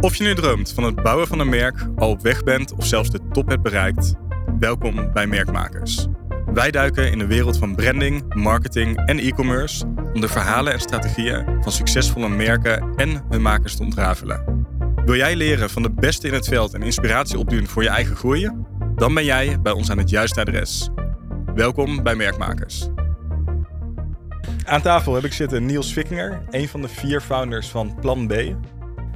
Of je nu droomt van het bouwen van een merk, al op weg bent of zelfs de top hebt bereikt, welkom bij Merkmakers. Wij duiken in de wereld van branding, marketing en e-commerce om de verhalen en strategieën van succesvolle merken en hun makers te ontrafelen. Wil jij leren van de beste in het veld en inspiratie opdoen voor je eigen groei? Dan ben jij bij ons aan het juiste adres. Welkom bij Merkmakers. Aan tafel heb ik zitten Niels Vickinger, een van de vier founders van Plan B,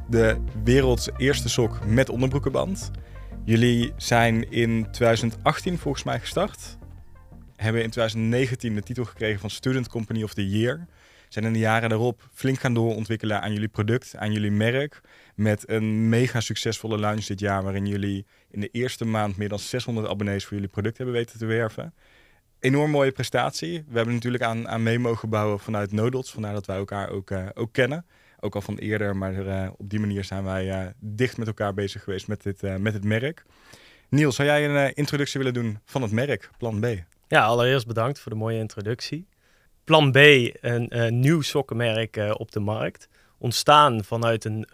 de werelds eerste sok met onderbroekenband. Jullie zijn in 2018 volgens mij gestart. Hebben in 2019 de titel gekregen van Student Company of the Year. Zijn in de jaren daarop flink gaan doorontwikkelen aan jullie product, aan jullie merk. Met een mega succesvolle launch dit jaar, waarin jullie in de eerste maand meer dan 600 abonnees voor jullie product hebben weten te werven. Enorm mooie prestatie. We hebben natuurlijk aan, aan mee mogen bouwen vanuit Nodots, vandaar dat wij elkaar ook, uh, ook kennen ook al van eerder, maar uh, op die manier zijn wij uh, dicht met elkaar bezig geweest met, dit, uh, met het merk. Niels, zou jij een introductie willen doen van het merk Plan B? Ja, allereerst bedankt voor de mooie introductie. Plan B, een nieuw sokkenmerk op de markt. Ontstaan vanuit een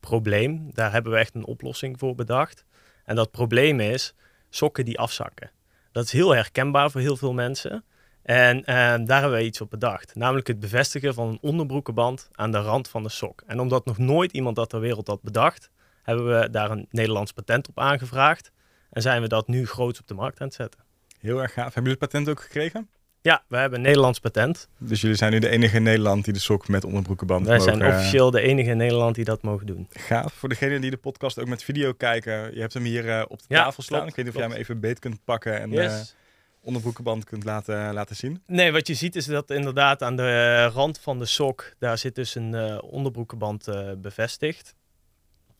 probleem. Daar hebben we echt een oplossing voor bedacht. En dat probleem is sokken die afzakken. Dat is heel herkenbaar voor heel veel mensen. En ehm, daar hebben we iets op bedacht. Namelijk het bevestigen van een onderbroekenband aan de rand van de sok. En omdat nog nooit iemand dat ter wereld had bedacht, hebben we daar een Nederlands patent op aangevraagd. En zijn we dat nu groot op de markt aan het zetten. Heel erg gaaf. Hebben jullie het patent ook gekregen? Ja, we hebben een Nederlands patent. Dus jullie zijn nu de enige in Nederland die de sok met onderbroekenband Wij mogen... zijn officieel de enige in Nederland die dat mogen doen. Gaaf. Voor degenen die de podcast ook met video kijken, je hebt hem hier uh, op de ja, tafel staan. Ik weet niet of jij hem even beet kunt pakken en... Yes. Uh, onderbroekenband kunt laten, laten zien? Nee, wat je ziet is dat inderdaad aan de rand van de sok, daar zit dus een uh, onderbroekenband uh, bevestigd.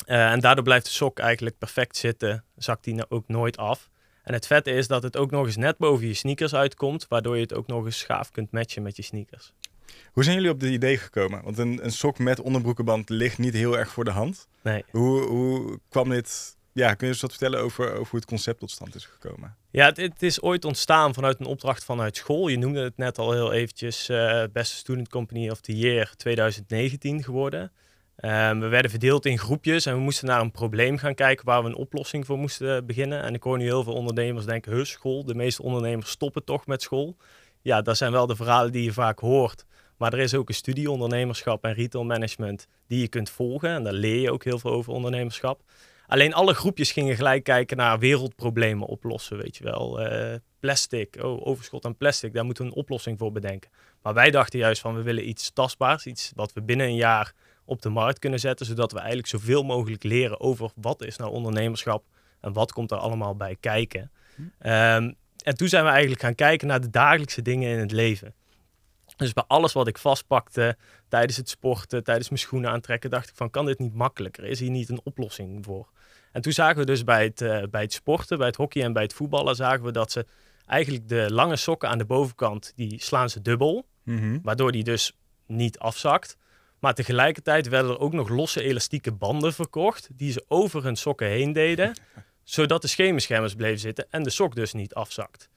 Uh, en daardoor blijft de sok eigenlijk perfect zitten, zakt die ook nooit af. En het vette is dat het ook nog eens net boven je sneakers uitkomt, waardoor je het ook nog eens gaaf kunt matchen met je sneakers. Hoe zijn jullie op dit idee gekomen? Want een, een sok met onderbroekenband ligt niet heel erg voor de hand. Nee. Hoe, hoe kwam dit ja, kun je eens wat vertellen over, over hoe het concept tot stand is gekomen? Ja, het, is ooit ontstaan vanuit een opdracht vanuit school. Je noemde het net al heel eventjes, uh, Beste Student Company of the Year 2019 geworden. Um, we werden verdeeld in groepjes en we moesten naar een probleem gaan kijken waar we een oplossing voor moesten beginnen. En ik hoor nu heel veel ondernemers denken, heus school, de meeste ondernemers stoppen toch met school. Ja, dat zijn wel de verhalen die je vaak hoort. Maar er is ook een studie ondernemerschap en retail management die je kunt volgen. En daar leer je ook heel veel over ondernemerschap. Alleen alle groepjes gingen gelijk kijken naar wereldproblemen oplossen, weet je wel. Uh, plastic, oh, overschot aan plastic, daar moeten we een oplossing voor bedenken. Maar wij dachten juist van, we willen iets tastbaars, iets wat we binnen een jaar op de markt kunnen zetten, zodat we eigenlijk zoveel mogelijk leren over wat is nou ondernemerschap en wat komt er allemaal bij kijken. Um, en toen zijn we eigenlijk gaan kijken naar de dagelijkse dingen in het leven. Dus bij alles wat ik vastpakte tijdens het sporten, tijdens mijn schoenen aantrekken, dacht ik van kan dit niet makkelijker? Is hier niet een oplossing voor? En toen zagen we dus bij het, uh, bij het sporten, bij het hockey en bij het voetballen, zagen we dat ze eigenlijk de lange sokken aan de bovenkant, die slaan ze dubbel. Mm Waardoor die dus niet afzakt. Maar tegelijkertijd werden er ook nog losse elastieke banden verkocht, die ze over hun sokken heen deden, zodat de schemerschermers bleven zitten en de sok dus niet afzakt.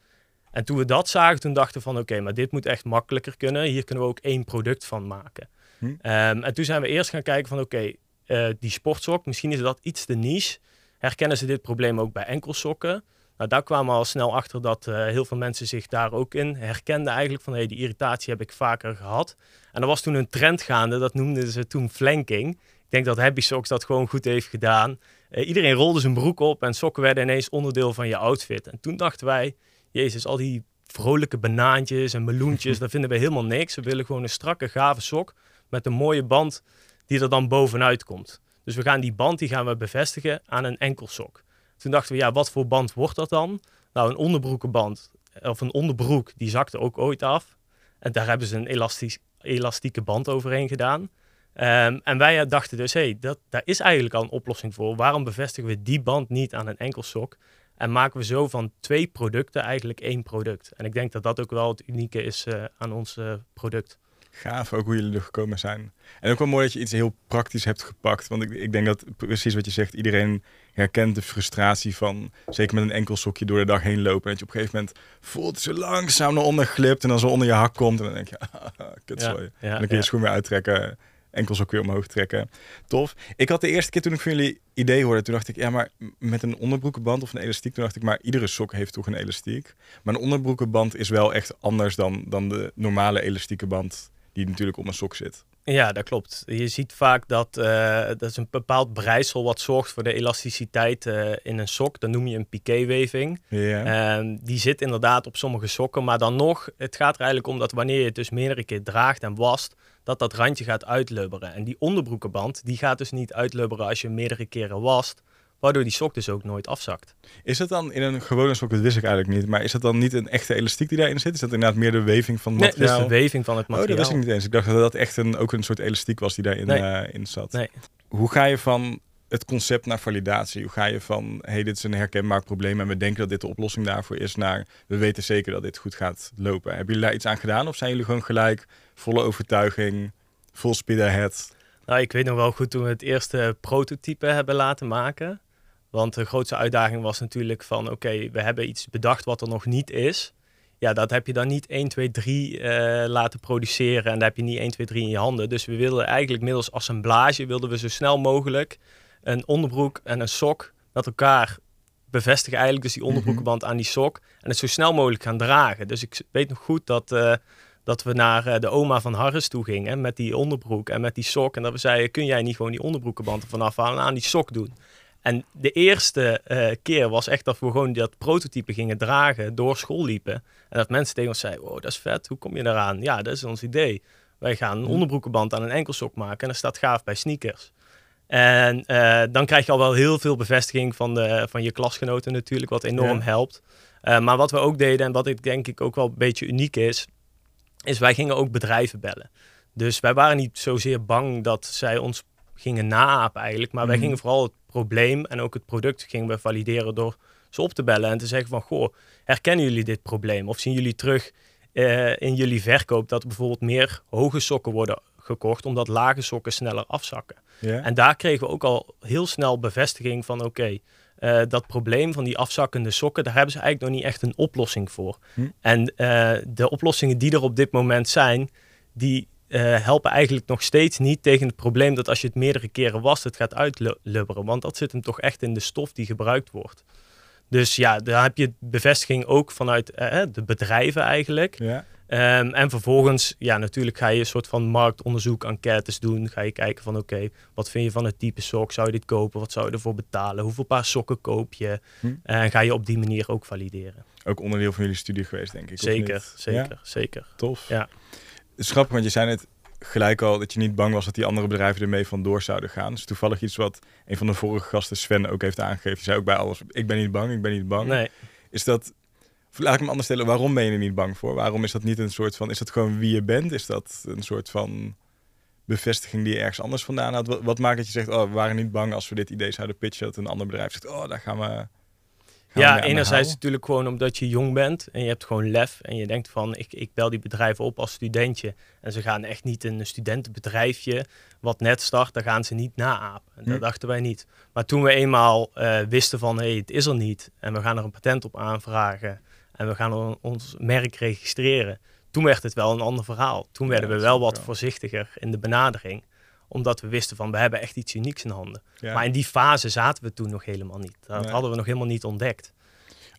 En toen we dat zagen, toen dachten we van oké, maar dit moet echt makkelijker kunnen. Hier kunnen we ook één product van maken. Hm. Um, en toen zijn we eerst gaan kijken van oké, uh, die sportsok, misschien is dat iets te niche. Herkennen ze dit probleem ook bij enkelsokken? Nou, daar kwamen we al snel achter dat uh, heel veel mensen zich daar ook in herkenden eigenlijk van hey, die irritatie heb ik vaker gehad. En er was toen een trend gaande, dat noemden ze toen flanking. Ik denk dat Happy Socks dat gewoon goed heeft gedaan. Uh, iedereen rolde zijn broek op en sokken werden ineens onderdeel van je outfit. En toen dachten wij, jezus, al die vrolijke banaantjes en meloentjes, daar vinden we helemaal niks. We willen gewoon een strakke, gave sok met een mooie band die er dan bovenuit komt. Dus we gaan die band die gaan we bevestigen aan een enkelsok. Toen dachten we, ja, wat voor band wordt dat dan? Nou, een onderbroekenband of een onderbroek, die zakte ook ooit af. En daar hebben ze een elastisch, elastieke band overheen gedaan. Um, en wij dachten dus, hé, hey, dat, daar is eigenlijk al een oplossing voor. Waarom bevestigen we die band niet aan een enkelsok? En maken we zo van twee producten eigenlijk één product. En ik denk dat dat ook wel het unieke is uh, aan ons uh, product. Gaaf ook hoe jullie er gekomen zijn. En ook wel mooi dat je iets heel praktisch hebt gepakt. Want ik, ik denk dat precies wat je zegt, iedereen herkent de frustratie van, zeker met een enkel sokje door de dag heen lopen. En dat je op een gegeven moment voelt zo langzaam naar onder glipt en dan zo onder je hak komt. En dan denk je, ah, kut ja, ja, en dan kun je ja. schoen weer uittrekken. enkels ook weer omhoog trekken. Tof. Ik had de eerste keer toen ik van jullie idee hoorde, toen dacht ik, ja, maar met een onderbroekenband of een elastiek, toen dacht ik, maar iedere sok heeft toch een elastiek. Maar een onderbroekenband is wel echt anders dan, dan de normale elastieke band die natuurlijk om een sok zit. Ja, dat klopt. Je ziet vaak dat uh, dat is een bepaald breisel wat zorgt voor de elasticiteit uh, in een sok. Dat noem je een piqué-weving. Uh, die zit inderdaad op sommige sokken, maar dan nog, het gaat er eigenlijk om dat wanneer je het dus meerdere keer draagt en wast, dat dat randje gaat uitlubberen. En die onderbroekenband, die gaat dus niet uitlubberen als je meerdere keren wast, waardoor die sok dus ook nooit afzakt. Is het dan in een gewone sok, dat wist ik eigenlijk niet, maar is dat dan niet een echte elastiek die daarin zit? Is dat inderdaad meer de weving van het Nee, materiaal? dus de weving van het materiaal. Oh, dat wist ik niet eens. Ik dacht dat dat echt een, ook een soort elastiek was die daarin Nee. eh, in zat. Nee. Hoe ga je van het concept naar validatie? Hoe ga je van, hey, dit is een herkenbaar probleem en we denken dat dit de oplossing daarvoor is, naar we weten zeker dat dit goed gaat lopen. Hebben jullie daar iets aan gedaan of zijn jullie gewoon gelijk volle overtuiging, full speed ahead? Nou, ik weet nog wel goed toen we het eerste prototype hebben laten maken. Want de grootste uitdaging was natuurlijk van, oké, we hebben iets bedacht wat er nog niet is. Ja, dat heb je dan niet 1, 2, 3 eh, laten produceren en daar heb je niet 1, 2, 3 in je handen. Dus we wilden eigenlijk middels assemblage, wilden we zo snel mogelijk een onderbroek en een sok met elkaar bevestigen eigenlijk. Dus die onderbroekenband aan die sok en het zo snel mogelijk gaan dragen. Dus ik weet nog goed dat... eh, dat we naar eh, de oma van Harris toe gingen met die onderbroek en met die sok. En dat we zeiden, kun jij niet gewoon die onderbroekenband ervan afhalen en aan die sok doen? En de eerste eh, keer was echt dat we gewoon dat prototype gingen dragen, door school liepen. En dat mensen tegen ons zeiden, wow, dat is vet, hoe kom je eraan? Ja, dat is ons idee. Wij gaan een onderbroekenband aan een enkelsok maken en dat staat gaaf bij sneakers. En eh, dan krijg je al wel heel veel bevestiging van, de, van je klasgenoten natuurlijk, wat enorm Ja. helpt. Eh, maar wat we ook deden en wat ik denk ik ook wel een beetje uniek is, is wij gingen ook bedrijven bellen. Dus wij waren niet zozeer bang dat zij ons gingen naapen eigenlijk, maar wij Mhm. gingen vooral het probleem en ook het product gingen we valideren door ze op te bellen en te zeggen van, goh, herkennen jullie dit probleem? Of zien jullie terug eh, in jullie verkoop dat bijvoorbeeld meer hoge sokken worden gekocht, omdat lage sokken sneller afzakken? En daar kregen we ook al heel snel bevestiging van oké, eh, dat probleem van die afzakkende sokken, daar hebben ze eigenlijk nog niet echt een oplossing voor. Hm. En eh, de oplossingen die er op dit moment zijn, die eh, helpen eigenlijk nog steeds niet tegen het probleem dat als je het meerdere keren wast, het gaat uitlubberen. Want dat zit hem toch echt in de stof die gebruikt wordt. Dus ja, daar heb je bevestiging ook vanuit eh, de bedrijven eigenlijk. ja? Ehm, en vervolgens, ja, natuurlijk ga je een soort van marktonderzoek, enquêtes doen. Ga je kijken van, oké, wat vind je van het type sok? Zou je dit kopen? Wat zou je ervoor betalen? Hoeveel paar sokken koop je? Hm. En ga je op die manier ook valideren. Ook onderdeel van jullie studie geweest, denk ik. Zeker, zeker, Ja? zeker. Tof. Ja. Het is grappig, want je zei net gelijk al dat je niet bang was dat die andere bedrijven ermee vandoor zouden gaan. Dus toevallig iets wat een van de vorige gasten, Sven, ook heeft aangegeven. Je zei ook bij alles, ik ben niet bang, ik ben niet bang. Nee, Is dat, laat ik hem anders stellen, waarom ben je er niet bang voor? Waarom is dat niet een soort van, is dat gewoon wie je bent? Is dat een soort van bevestiging die je ergens anders vandaan had? Wat, wat maakt dat je zegt, oh, we waren niet bang als we dit idee zouden pitchen, dat een ander bedrijf zegt, oh, daar gaan we... gaan ja, enerzijds natuurlijk gewoon omdat je jong bent en je hebt gewoon lef en je denkt van ik, ik bel die bedrijven op als studentje en ze gaan echt niet een studentenbedrijfje wat net start, daar gaan ze niet naapen. En Dat Hm. dachten wij niet. Maar toen we eenmaal eh, wisten van hé, hey, het is er niet en we gaan er een patent op aanvragen en we gaan on- ons merk registreren, toen werd het wel een ander verhaal. Toen Ja, werden we wel wat wel. voorzichtiger in de benadering omdat we wisten van we hebben echt iets unieks in handen. Ja. Maar in die fase zaten we toen nog helemaal niet. Dat Nee. hadden we nog helemaal niet ontdekt.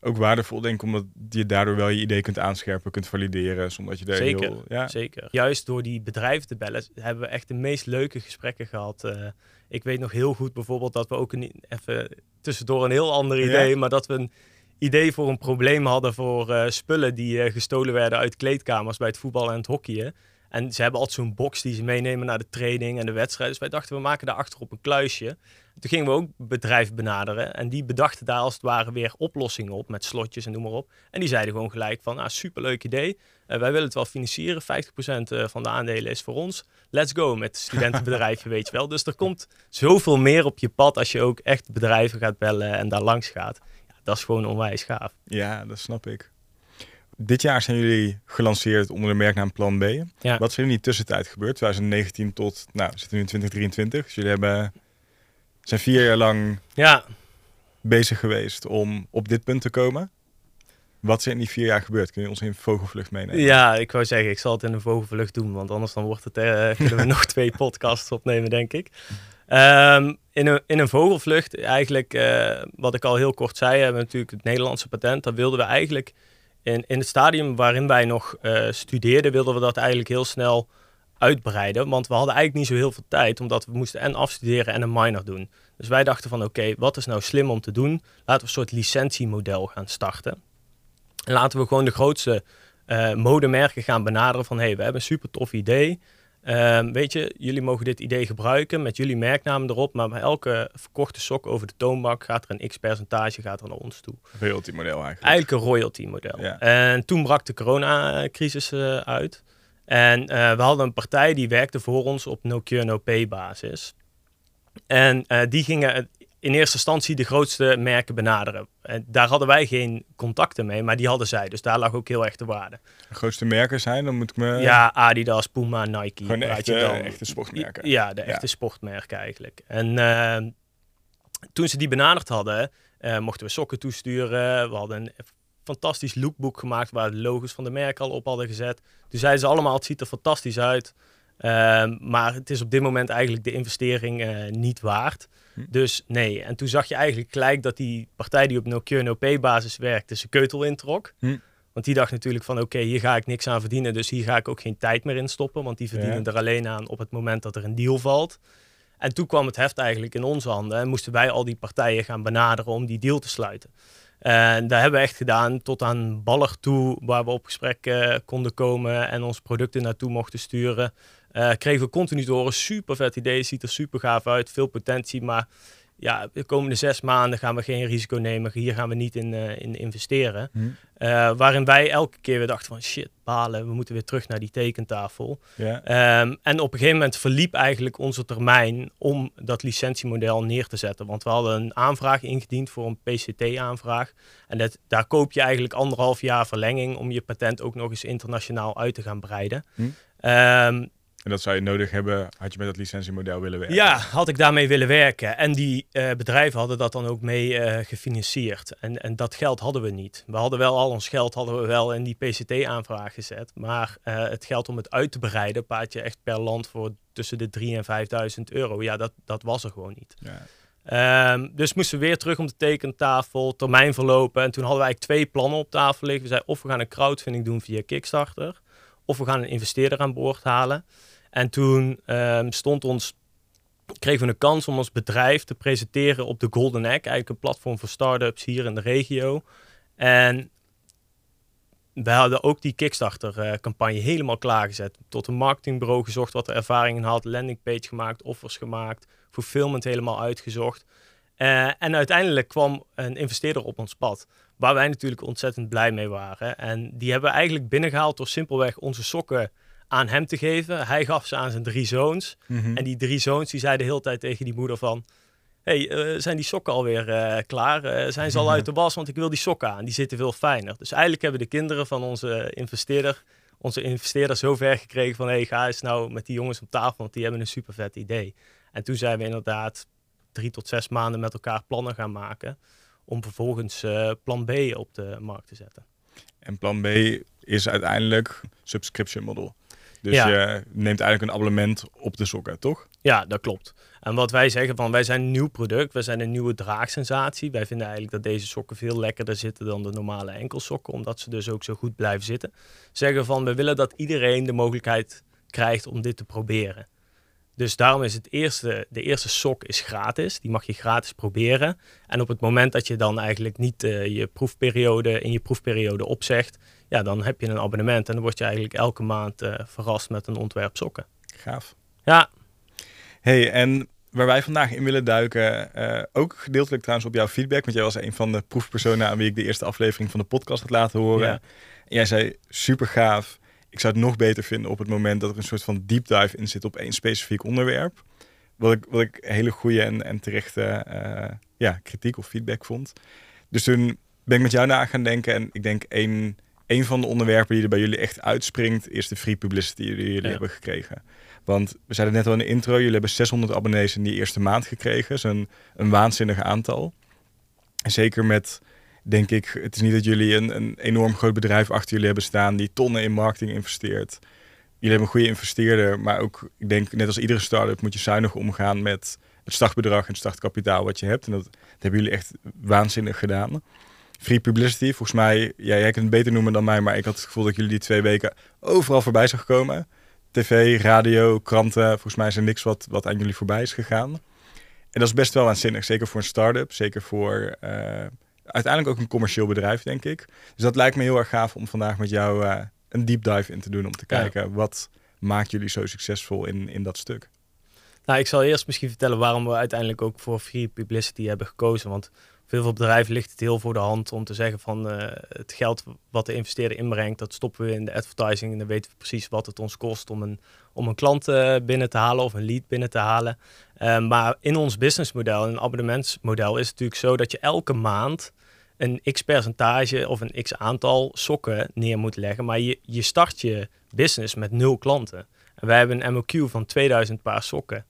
Ook waardevol, denk ik, omdat je daardoor wel je idee kunt aanscherpen, kunt valideren, zonder dat je er Zeker, heel... Ja, Zeker. Juist door die bedrijven te bellen hebben we echt de meest leuke gesprekken gehad. Eh, ik weet nog heel goed bijvoorbeeld dat we ook een, even tussendoor een heel ander Ja. idee, maar dat we een idee voor een probleem hadden voor eh, spullen die eh, gestolen werden uit kleedkamers bij het voetbal en het hockeyen. En ze hebben altijd zo'n box die ze meenemen naar de training en de wedstrijd. Dus wij dachten, we maken daar achterop een kluisje. Toen gingen we ook bedrijven benaderen. En die bedachten daar als het ware weer oplossingen op. Met slotjes en noem maar op. En die zeiden gewoon gelijk van, ah, superleuk idee. Eh, wij willen het wel financieren. 50% eh, van de aandelen is voor ons. Let's go met het studentenbedrijfje, weet je wel. Dus er komt zoveel meer op je pad als je ook echt bedrijven gaat bellen en daar langs gaat. Ja, dat is gewoon onwijs gaaf. ja, dat snap ik. Dit jaar zijn jullie gelanceerd onder de merknaam Plan B. Ja. Wat is er in die tussentijd gebeurd? 2019 tot, nou, we zitten nu in 2023. Dus jullie hebben, zijn vier jaar lang Ja, bezig geweest om op dit punt te komen. Wat is er in die vier jaar gebeurd? Kun je ons in vogelvlucht meenemen? Ja, ik wou zeggen, ik zal het in een vogelvlucht doen, want anders dan wordt het, uh, kunnen we nog twee podcasts opnemen, denk ik. Um, in, een, in een vogelvlucht, eigenlijk, uh, wat ik al heel kort zei, hebben we natuurlijk het Nederlandse patent. Dat wilden we eigenlijk in, in het stadium waarin wij nog uh, studeerden, wilden we dat eigenlijk heel snel uitbreiden. Want we hadden eigenlijk niet zo heel veel tijd, omdat we moesten en afstuderen en een minor doen. Dus wij dachten van oké, wat is nou slim om te doen? Laten we een soort licentiemodel gaan starten. En laten we gewoon de grootste uh, modemerken gaan benaderen van... hé, hey, we hebben een super tof idee. Uh, weet je, jullie mogen dit idee gebruiken met jullie merknaam erop... maar bij elke verkochte sok over de toonbank gaat er een x-percentage gaat er naar ons toe. Royalty model eigenlijk. Eigenlijk een royalty model. Ja. En toen brak de coronacrisis uh, uit. En uh, we hadden een partij die werkte voor ons op no-cure, no-pay basis. En uh, die gingen in eerste instantie de grootste merken benaderen. En daar hadden wij geen contacten mee, maar die hadden zij. Dus daar lag ook heel erg de waarde. De grootste merken zijn, dan moet ik me... Ja, Adidas, Puma, Nike. Gewoon de echte, echte sportmerken. Ja, de echte sportmerken eigenlijk. En uh, toen ze die benaderd hadden, uh, mochten we sokken toesturen. We hadden een fantastisch lookbook gemaakt waar de logos van de merken al op hadden gezet. Toen zeiden ze allemaal, het ziet er fantastisch uit. Uh, maar het is op dit moment eigenlijk de investering uh, niet waard. Hm. Dus nee. En toen zag je eigenlijk gelijk dat die partij die op no-cure, no-pay basis werkte, zijn keutel introk. Hm. Want die dacht natuurlijk van oké, okay, hier ga ik niks aan verdienen, dus hier ga ik ook geen tijd meer in stoppen. Want die verdienen ja. er alleen aan op het moment dat er een deal valt. En toen kwam het heft eigenlijk in onze handen en moesten wij al die partijen gaan benaderen om die deal te sluiten. En daar hebben we echt gedaan tot aan Baller toe, waar we op gesprek uh, konden komen en ons producten naartoe mochten sturen. Uh, kregen we continu te horen, super vet idee, ziet er super gaaf uit, veel potentie, maar ja, de komende zes maanden gaan we geen risico nemen, hier gaan we niet in, uh, in investeren. Hm. Uh, waarin wij elke keer weer dachten van shit, balen, we moeten weer terug naar die tekentafel. Yeah. Um, en op een gegeven moment verliep eigenlijk onze termijn om dat licentiemodel neer te zetten. Want we hadden een aanvraag ingediend voor een PCT-aanvraag. En dat, daar koop je eigenlijk anderhalf jaar verlenging om je patent ook nog eens internationaal uit te gaan breiden. Hm. Um, en dat zou je nodig hebben, had je met dat licentiemodel willen werken? Ja, had ik daarmee willen werken. En die uh, bedrijven hadden dat dan ook mee uh, gefinancierd. En, en dat geld hadden we niet. We hadden wel al ons geld hadden we wel in die PCT-aanvraag gezet. Maar uh, het geld om het uit te breiden, paard je echt per land voor tussen de 3 en 5.000 euro. Ja, dat, dat was er gewoon niet. Ja. Um, dus moesten we weer terug om de tekentafel, termijn verlopen. En toen hadden we eigenlijk twee plannen op tafel liggen. We zeiden of we gaan een crowdfunding doen via Kickstarter, of we gaan een investeerder aan boord halen. En toen um, stond ons, kregen we een kans om ons bedrijf te presenteren op de Golden Egg, eigenlijk een platform voor start-ups hier in de regio. En we hadden ook die Kickstarter-campagne uh, helemaal klaargezet. Tot een marketingbureau gezocht wat er ervaring in had, landingpage gemaakt, offers gemaakt, fulfillment helemaal uitgezocht. Uh, en uiteindelijk kwam een investeerder op ons pad, waar wij natuurlijk ontzettend blij mee waren. En die hebben we eigenlijk binnengehaald door simpelweg onze sokken aan hem te geven. Hij gaf ze aan zijn drie zoons. Mm -hmm. En die drie zoons die zeiden de hele tijd tegen die moeder van... hey, uh, zijn die sokken alweer uh, klaar? Uh, zijn ze al uit de was? Want ik wil die sokken aan. Die zitten veel fijner. Dus eigenlijk hebben de kinderen van onze investeerder... onze investeerder zo ver gekregen van... hey, ga eens nou met die jongens op tafel, want die hebben een super vet idee. En toen zijn we inderdaad drie tot zes maanden met elkaar plannen gaan maken... om vervolgens plan B op de markt te zetten. En plan B is uiteindelijk subscription model. Dus ja. je neemt eigenlijk een abonnement op de sokken, toch? Ja, dat klopt. En wat wij zeggen van, wij zijn een nieuw product, wij zijn een nieuwe draagsensatie. Wij vinden eigenlijk dat deze sokken veel lekkerder zitten dan de normale enkelsokken, omdat ze dus ook zo goed blijven zitten. Zeggen van, we willen dat iedereen de mogelijkheid krijgt om dit te proberen. Dus daarom is het eerste, de eerste sok is gratis. Die mag je gratis proberen. En op het moment dat je dan eigenlijk niet uh, je proefperiode in je proefperiode opzegt, ja, dan heb je een abonnement en dan word je eigenlijk elke maand uh, verrast met een ontwerp sokken. Gaaf. Ja. Hey, en waar wij vandaag in willen duiken, uh, ook gedeeltelijk trouwens op jouw feedback, want jij was een van de proefpersonen aan wie ik de eerste aflevering van de podcast had laten horen. Ja. En jij zei super gaaf. Ik zou het nog beter vinden op het moment dat er een soort van deep dive in zit op één specifiek onderwerp. Wat ik, wat ik hele goede en, en terechte uh, ja, kritiek of feedback vond. Dus toen ben ik met jou na gaan denken en ik denk één een van de onderwerpen die er bij jullie echt uitspringt, is de free publicity die jullie ja. hebben gekregen. Want we zeiden net al in de intro, jullie hebben 600 abonnees in die eerste maand gekregen. Dat is een, een waanzinnig aantal. En zeker met denk ik, het is niet dat jullie een, een enorm groot bedrijf achter jullie hebben staan die tonnen in marketing investeert. Jullie hebben een goede investeerder, maar ook, ik denk, net als iedere start-up moet je zuinig omgaan met het startbedrag en het startkapitaal wat je hebt. En dat, dat hebben jullie echt waanzinnig gedaan. Free publicity, volgens mij, ja, jij kunt het beter noemen dan mij, maar ik had het gevoel dat jullie die twee weken overal voorbij zag komen. TV, radio, kranten, volgens mij is er niks wat, wat aan jullie voorbij is gegaan. En dat is best wel aanzinnig, zeker voor een start-up, zeker voor uh, uiteindelijk ook een commercieel bedrijf, denk ik. Dus dat lijkt me heel erg gaaf om vandaag met jou uh, een deep dive in te doen, om te kijken wat maakt jullie zo succesvol in, in dat stuk. Nou, ik zal eerst misschien vertellen waarom we uiteindelijk ook voor free publicity hebben gekozen. Want veel veel bedrijven ligt het heel voor de hand om te zeggen van uh, het geld wat de investeerder inbrengt, dat stoppen we in de advertising en dan weten we precies wat het ons kost om een, om een klant uh, binnen te halen of een lead binnen te halen. Uh, maar in ons businessmodel, een abonnementsmodel, is het natuurlijk zo dat je elke maand een x percentage of een x aantal sokken neer moet leggen. Maar je, je start je business met nul klanten. En wij hebben een MOQ van 2000 paar sokken.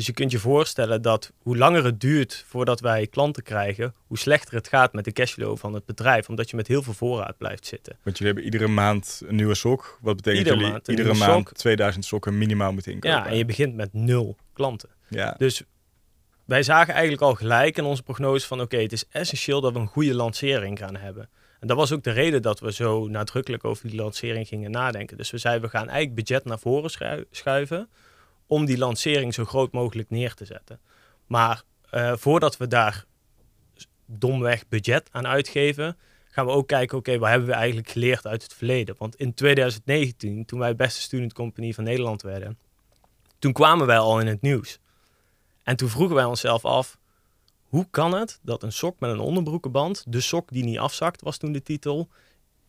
Dus je kunt je voorstellen dat hoe langer het duurt voordat wij klanten krijgen, hoe slechter het gaat met de cashflow van het bedrijf, omdat je met heel veel voorraad blijft zitten. Want jullie hebben iedere maand een nieuwe sok. Wat betekent iedere jullie maand iedere maand 2000 sokken minimaal moeten inkopen? Ja, en je begint met nul klanten. Ja. Dus wij zagen eigenlijk al gelijk in onze prognose van oké, het is essentieel dat we een goede lancering gaan hebben. En dat was ook de reden dat we zo nadrukkelijk over die lancering gingen nadenken. Dus we zeiden, we gaan eigenlijk budget naar voren schuiven om die lancering zo groot mogelijk neer te zetten. Maar uh, voordat we daar domweg budget aan uitgeven, gaan we ook kijken, oké, wat hebben we eigenlijk geleerd uit het verleden? Want in 2019, toen wij beste student company van Nederland werden, toen kwamen wij al in het nieuws. En toen vroegen wij onszelf af, hoe kan het dat een sok met een onderbroekenband, de sok die niet afzakt, was toen de titel,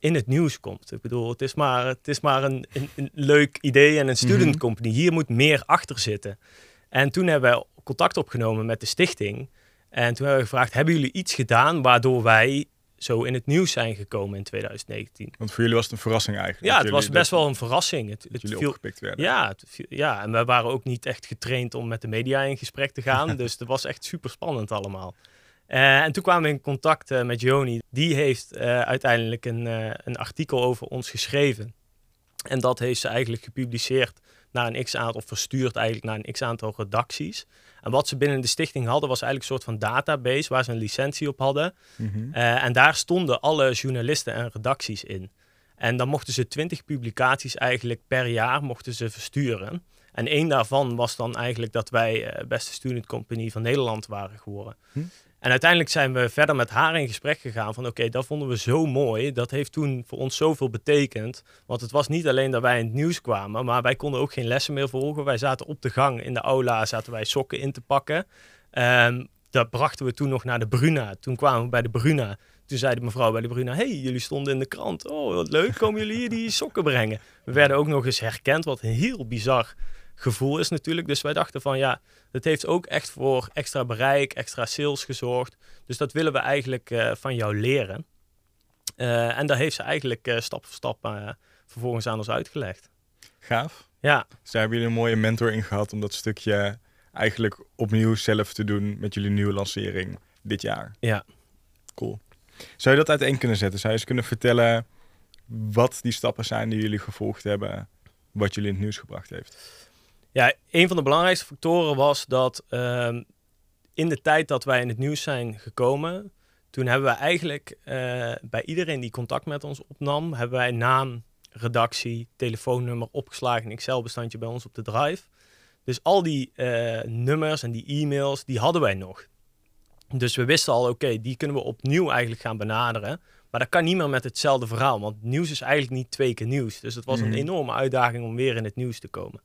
in het nieuws komt. Ik bedoel, het is maar, het is maar een, een, een leuk idee en een mhm. student company. Hier moet meer achter zitten. En toen hebben we contact opgenomen met de stichting. En toen hebben we gevraagd, hebben jullie iets gedaan waardoor wij zo in het nieuws zijn gekomen in 2019? Want voor jullie was het een verrassing eigenlijk. Ja, het was best wel een verrassing. Het, het jullie viel, opgepikt werden. Ja, het, ja, en we waren ook niet echt getraind om met de media in gesprek te gaan. dus het was echt super spannend allemaal. Uh, en toen kwamen we in contact uh, met Joni. Die heeft uh, uiteindelijk een, een artikel over ons geschreven. En dat heeft ze eigenlijk gepubliceerd naar een x-aantal, of verstuurd eigenlijk naar een x-aantal redacties. En wat ze binnen de stichting hadden, was eigenlijk een soort van database waar ze een licentie op hadden. Mm -hmm. en daar stonden alle journalisten en redacties in. En dan mochten ze twintig publicaties eigenlijk per jaar mochten ze versturen. En één daarvan was dan eigenlijk dat wij beste student company van Nederland waren geworden. Hm? En uiteindelijk zijn we verder met haar in gesprek gegaan van oké, dat vonden we zo mooi. Dat heeft toen voor ons zoveel betekend. Want het was niet alleen dat wij in het nieuws kwamen, maar wij konden ook geen lessen meer volgen. Wij zaten op de gang in de aula, zaten wij sokken in te pakken. Um, dat brachten we toen nog naar de Bruna. Toen kwamen we bij de Bruna. Toen zei de mevrouw bij de Bruna, hey, jullie stonden in de krant. Oh, wat leuk, komen jullie hier die sokken brengen? We werden ook nog eens herkend, wat heel bizar gevoel is natuurlijk. Dus wij dachten van ja, dat heeft ook echt voor extra bereik, extra sales gezorgd. Dus dat willen we eigenlijk uh, van jou leren. Uh, en daar heeft ze eigenlijk uh, stap voor stap vervolgens aan ons uitgelegd. Gaaf. Ja. Dus daar hebben jullie een mooie mentor in gehad om dat stukje eigenlijk opnieuw zelf te doen met jullie nieuwe lancering dit jaar. Ja. Cool. Zou je dat uiteen kunnen zetten? Zou je eens kunnen vertellen wat die stappen zijn die jullie gevolgd hebben, wat jullie in het nieuws gebracht heeft? Ja, een van de belangrijkste factoren was dat uh, in de tijd dat wij in het nieuws zijn gekomen, toen hebben we eigenlijk uh, bij iedereen die contact met ons opnam, hebben wij naam, redactie, telefoonnummer opgeslagen in Excel-bestandje bij ons op de drive. Dus al die uh, nummers en die e-mails, die hadden wij nog. Dus we wisten al, oké, die kunnen we opnieuw eigenlijk gaan benaderen. Maar dat kan niet meer met hetzelfde verhaal, want nieuws is eigenlijk niet twee keer nieuws. Dus het was een mhm. enorme uitdaging om weer in het nieuws te komen.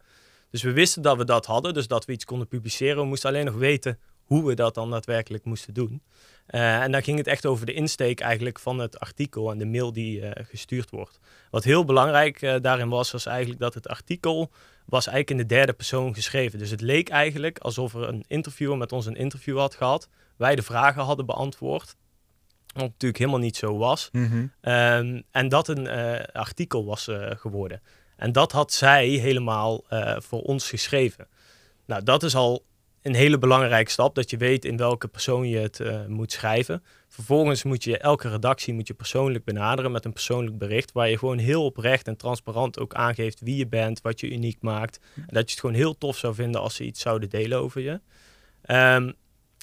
Dus we wisten dat we dat hadden, dus dat we iets konden publiceren. We moesten alleen nog weten hoe we dat dan daadwerkelijk moesten doen. Uh, en dan ging het echt over de insteek eigenlijk van het artikel en de mail die uh, gestuurd wordt. Wat heel belangrijk uh, daarin was, was eigenlijk dat het artikel was eigenlijk in de derde persoon geschreven. Dus het leek eigenlijk alsof er een interviewer met ons een interview had gehad. Wij de vragen hadden beantwoord. Wat natuurlijk helemaal niet zo was. Mm -hmm. um, en dat een artikel was geworden. En dat had zij helemaal uh, voor ons geschreven. Nou, dat is al een hele belangrijke stap, dat je weet in welke persoon je het uh, moet schrijven. Vervolgens moet je elke redactie moet je persoonlijk benaderen met een persoonlijk bericht, waar je gewoon heel oprecht en transparant ook aangeeft wie je bent, wat je uniek maakt. En dat je het gewoon heel tof zou vinden als ze iets zouden delen over je. Um,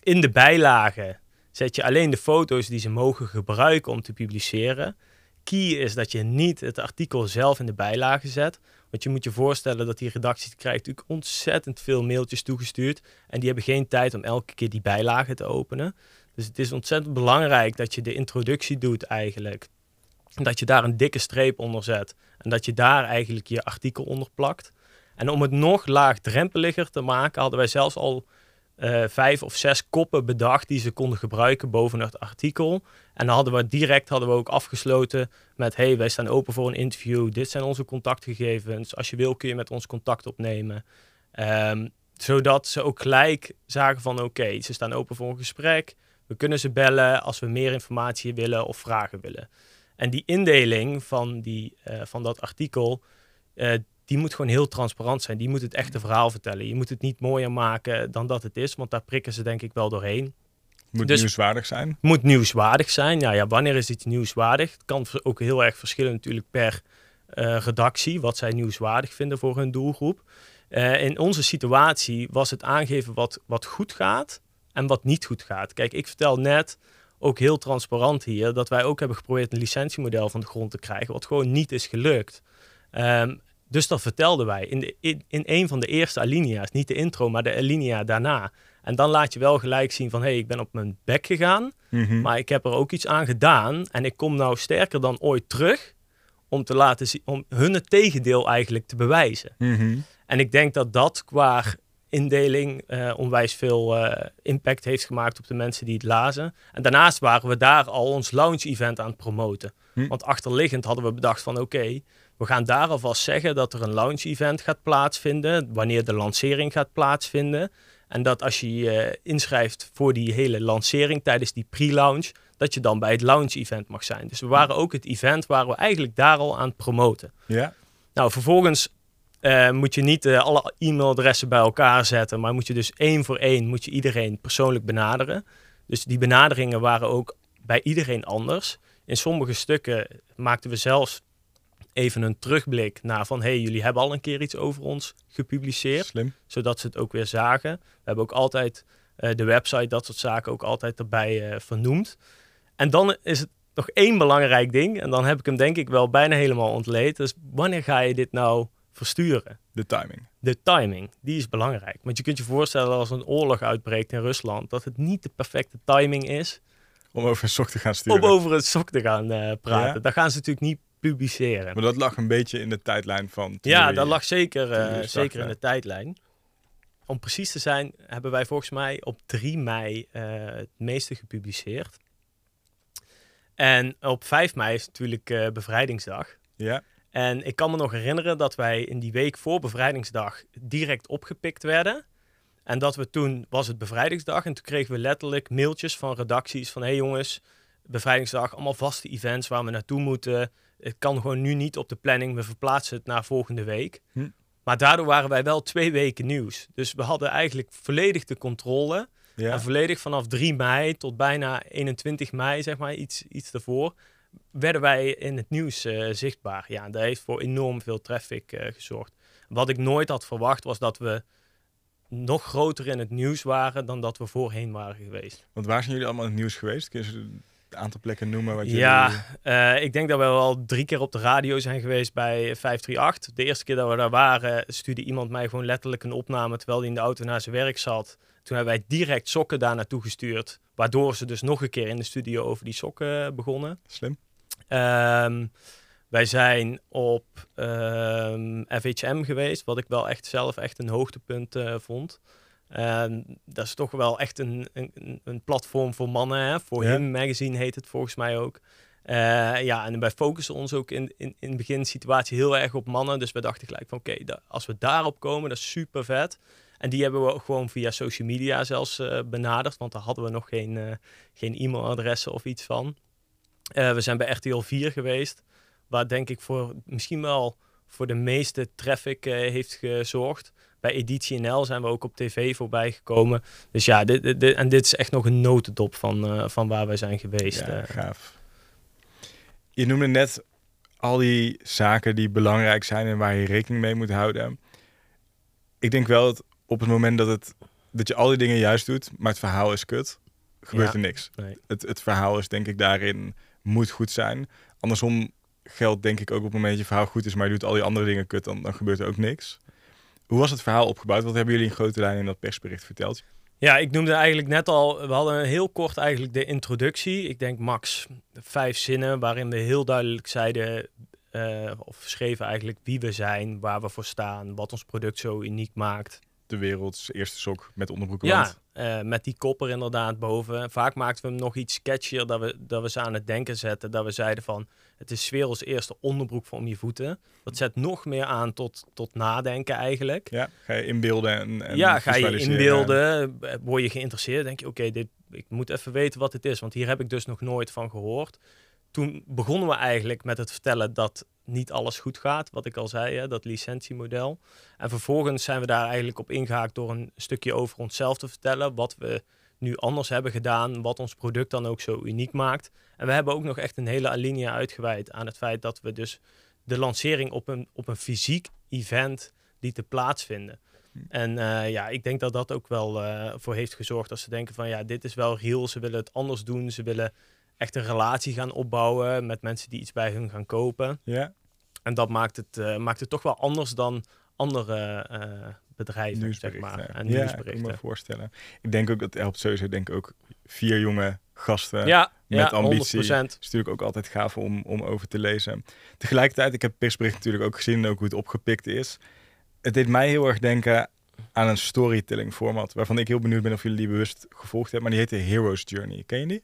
in de bijlagen zet je alleen de foto's die ze mogen gebruiken om te publiceren. Key is dat je niet het artikel zelf in de bijlage zet. Want je moet je voorstellen dat die redactie krijgt natuurlijk ontzettend veel mailtjes toegestuurd. En die hebben geen tijd om elke keer die bijlage te openen. Dus het is ontzettend belangrijk dat je de introductie doet eigenlijk. Dat je daar een dikke streep onder zet. En dat je daar eigenlijk je artikel onder plakt. En om het nog laagdrempeliger te maken, hadden wij zelfs al uh, vijf of zes koppen bedacht die ze konden gebruiken boven het artikel. En dan hadden we direct hadden we ook afgesloten met: hey, wij staan open voor een interview. Dit zijn onze contactgegevens. Als je wil, kun je met ons contact opnemen. Um, zodat ze ook gelijk zagen van: oké, ze staan open voor een gesprek. We kunnen ze bellen als we meer informatie willen of vragen willen. En die indeling van, die, uh, van dat artikel, uh, die moet gewoon heel transparant zijn. Die moet het echte verhaal vertellen. Je moet het niet mooier maken dan dat het is, want daar prikken ze denk ik wel doorheen. Moet dus, nieuwswaardig zijn? Moet nieuwswaardig zijn. Ja, ja, wanneer is iets nieuwswaardig? Het kan ook heel erg verschillen natuurlijk per uh, redactie, wat zij nieuwswaardig vinden voor hun doelgroep. Uh, in onze situatie was het aangeven wat, wat goed gaat en wat niet goed gaat. Kijk, ik vertel net ook heel transparant hier dat wij ook hebben geprobeerd een licentiemodel van de grond te krijgen, wat gewoon niet is gelukt. Um, dus dat vertelden wij in, de, in, in een van de eerste alinea's. Niet de intro, maar de alinea daarna. En dan laat je wel gelijk zien van... hé, hey, ik ben op mijn bek gegaan... Mhm. maar ik heb er ook iets aan gedaan... en ik kom nou sterker dan ooit terug... om te laten zien... om hun het tegendeel eigenlijk te bewijzen. Mhm. En ik denk dat dat qua indeling uh, onwijs veel uh, impact heeft gemaakt op de mensen die het lazen. En daarnaast waren we daar al ons launch event aan het promoten. Hm. Want achterliggend hadden we bedacht van oké, we gaan daar alvast zeggen dat er een launch event gaat plaatsvinden, wanneer de lancering gaat plaatsvinden. En dat als je je inschrijft voor die hele lancering tijdens die pre-launch, dat je dan bij het launch event mag zijn. Dus we waren ook het event waar we eigenlijk daar al aan het promoten. Ja. Nou, vervolgens uh, moet je niet uh, alle e-mailadressen bij elkaar zetten, maar moet je dus één voor één moet je iedereen persoonlijk benaderen. Dus die benaderingen waren ook bij iedereen anders. In sommige stukken maakten we zelfs even een terugblik naar van... hey, jullie hebben al een keer iets over ons gepubliceerd. Slim. Zodat ze het ook weer zagen. We hebben ook altijd uh, de website, dat soort zaken ook altijd erbij uh, vernoemd. En dan is het nog één belangrijk ding. En dan heb ik hem denk ik wel bijna helemaal ontleed. Dus wanneer ga je dit nou versturen? De timing. De timing, die is belangrijk. Want je kunt je voorstellen als een oorlog uitbreekt in Rusland... dat het niet de perfecte timing is... Om over een sok te gaan sturen. Om over een sok te gaan uh, praten. Ja? Daar gaan ze natuurlijk niet publiceren. Maar dat lag een beetje in de tijdlijn van. Ja, dat lag zeker, uh, zeker in de tijdlijn. Om precies te zijn, hebben wij volgens mij op 3 mei uh, het meeste gepubliceerd. En op 5 mei is natuurlijk uh, bevrijdingsdag. Ja. En ik kan me nog herinneren dat wij in die week voor bevrijdingsdag direct opgepikt werden. En dat we toen, was het bevrijdingsdag, en toen kregen we letterlijk mailtjes van redacties van... hé hey jongens, bevrijdingsdag, allemaal vaste events waar we naartoe moeten het kan gewoon nu niet op de planning. We verplaatsen het naar volgende week. Hm. Maar daardoor waren wij wel twee weken nieuws. Dus we hadden eigenlijk volledig de controle. Ja. En volledig vanaf 3 mei tot bijna 21 mei, zeg maar, iets, iets daarvoor, werden wij in het nieuws uh, zichtbaar. Ja, dat heeft voor enorm veel traffic uh, gezorgd. Wat ik nooit had verwacht was dat we nog groter in het nieuws waren dan dat we voorheen waren geweest. Want waar zijn jullie allemaal in het nieuws geweest? Kun je aantal plekken noemen? Wat ja, uh, ik denk dat we wel drie keer op de radio zijn geweest bij 538. De eerste keer dat we daar waren, stuurde iemand mij gewoon letterlijk een opname terwijl hij in de auto naar zijn werk zat. Toen hebben wij direct sokken daar naartoe gestuurd. Waardoor ze dus nog een keer in de studio over die sokken begonnen. Slim. Um, wij zijn op um, ehm, FHM geweest, wat ik wel echt zelf echt een hoogtepunt uh, vond. Uh, dat is toch wel echt een, een, een platform voor mannen. Hè? Voor ja. Magazine heet het volgens mij ook. Uh, ja, en wij focussen ons ook in, in, in begin situatie heel erg op mannen. Dus we dachten gelijk van oké, okay, als we daarop komen, dat is super vet. En die hebben we ook gewoon via social media zelfs uh, benaderd. Want daar hadden we nog geen, uh, geen e-mailadressen of iets van. we zijn bij RTL 4 geweest. Waar denk ik voor misschien wel voor de meeste traffic heeft gezorgd Bij Editie NL zijn we ook op tv voorbij gekomen. Dus ja, dit, dit, en dit is echt nog een notendop van, van waar wij zijn geweest. Ja, gaaf. Je noemde net al die zaken die belangrijk zijn en waar je rekening mee moet houden. Ik denk wel dat op het moment dat, het, dat je al die dingen juist doet, maar het verhaal is kut, gebeurt er niks. Nee. Het, het verhaal is denk ik daarin moet goed zijn. Andersom geldt denk ik ook op het moment dat je verhaal goed is, maar je doet al die andere dingen kut, dan, dan gebeurt er ook niks. Hoe was het verhaal opgebouwd? Wat hebben jullie in grote lijnen in dat persbericht verteld? Ja, ik noemde eigenlijk net al, we hadden heel kort eigenlijk de introductie. Ik denk max vijf zinnen waarin we heel duidelijk zeiden, uh, of schreven eigenlijk wie we zijn, waar we voor staan, wat ons product zo uniek maakt. De werelds eerste sok met onderbroeken. Ja, uh, met die kopper inderdaad boven. Vaak maakten we hem nog iets sketchier, dat we, dat we ze aan het denken zetten. Dat we zeiden van, het is werelds eerste onderbroek voor om je voeten. Dat zet nog meer aan tot, tot nadenken eigenlijk. Ja, ga je inbeelden en, en Ja, ga je inbeelden, word je geïnteresseerd, denk je, oké, dit ik moet even weten wat het is, want hier heb ik dus nog nooit van gehoord. Toen begonnen we eigenlijk met het vertellen dat niet alles goed gaat, wat ik al zei, hè, dat licentiemodel. En vervolgens zijn we daar eigenlijk op ingehaakt door een stukje over onszelf te vertellen, wat we nu anders hebben gedaan, wat ons product dan ook zo uniek maakt. En we hebben ook nog echt een hele alinea uitgeweid aan het feit dat we dus de lancering op een, op een fysiek event lieten plaatsvinden. Hm. En uh, ja, ik denk dat dat ook wel uh, voor heeft gezorgd dat ze denken van ja, dit is wel real, ze willen het anders doen, ze willen echt een relatie gaan opbouwen met mensen die iets bij hun gaan kopen. Ja. En dat maakt het, uh, maakt het toch wel anders dan andere bedrijven, zeg maar. En ja, ik kan me voorstellen. Ik denk ook dat helpt sowieso, denk ik ook vier jonge gasten ja, met ja, ambitie. 100%. is natuurlijk ook altijd gaaf om, om over te lezen. Tegelijkertijd, ik heb het persbericht natuurlijk ook gezien, ook hoe het opgepikt is. Het deed mij heel erg denken aan een storytelling format, waarvan ik heel benieuwd ben of jullie die bewust gevolgd hebben, maar die heet de Hero's Journey. Ken je die?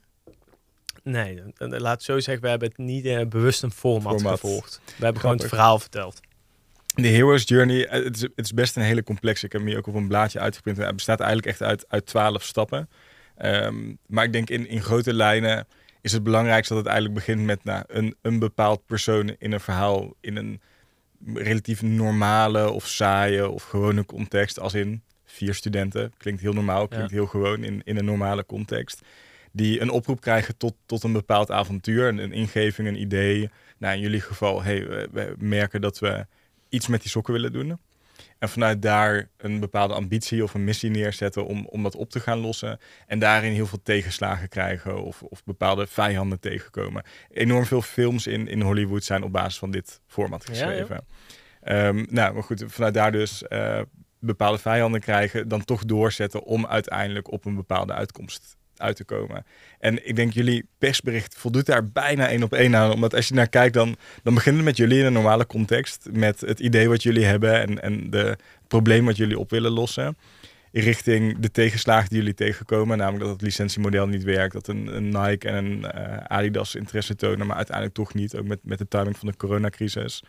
Nee, laat zo zeggen, we hebben het niet uh, bewust een format, gevolgd. We hebben gewoon het verhaal verteld. De Hero's Journey, eh, het is, het is, best een hele complexe. Ik heb hem hier ook op een blaadje uitgeprint. Het bestaat eigenlijk echt uit, uit 12 stappen. Um, maar ik denk in, in grote lijnen is het belangrijkste dat het eigenlijk begint met nou, een, een bepaald persoon in een verhaal. In een relatief normale of saaie of gewone context. Als in vier studenten. Klinkt heel normaal, klinkt heel gewoon in, in een normale context. Die een oproep krijgen tot, tot een bepaald avontuur. Een, een ingeving, een idee. Nou, in jullie geval, hey, we, we merken dat we iets met die sokken willen doen. En vanuit daar een bepaalde ambitie of een missie neerzetten om, om dat op te gaan lossen. En daarin heel veel tegenslagen krijgen of, of bepaalde vijanden tegenkomen. Enorm veel films in, in Hollywood zijn op basis van dit format geschreven. Ehm, nou, maar goed, vanuit daar dus uh, bepaalde vijanden krijgen, dan toch doorzetten om uiteindelijk op een bepaalde uitkomst uit te komen. En ik denk jullie persbericht voldoet daar bijna één op één aan. Omdat als je naar kijkt, dan, dan begint het met jullie in een normale context. Met het idee wat jullie hebben en, en de, probleem wat jullie op willen lossen. Richting de tegenslagen die jullie tegenkomen. Namelijk dat het licentiemodel niet werkt. Dat een, een Nike en een uh, Adidas interesse tonen. Maar uiteindelijk toch niet. Ook met, met de timing van de coronacrisis.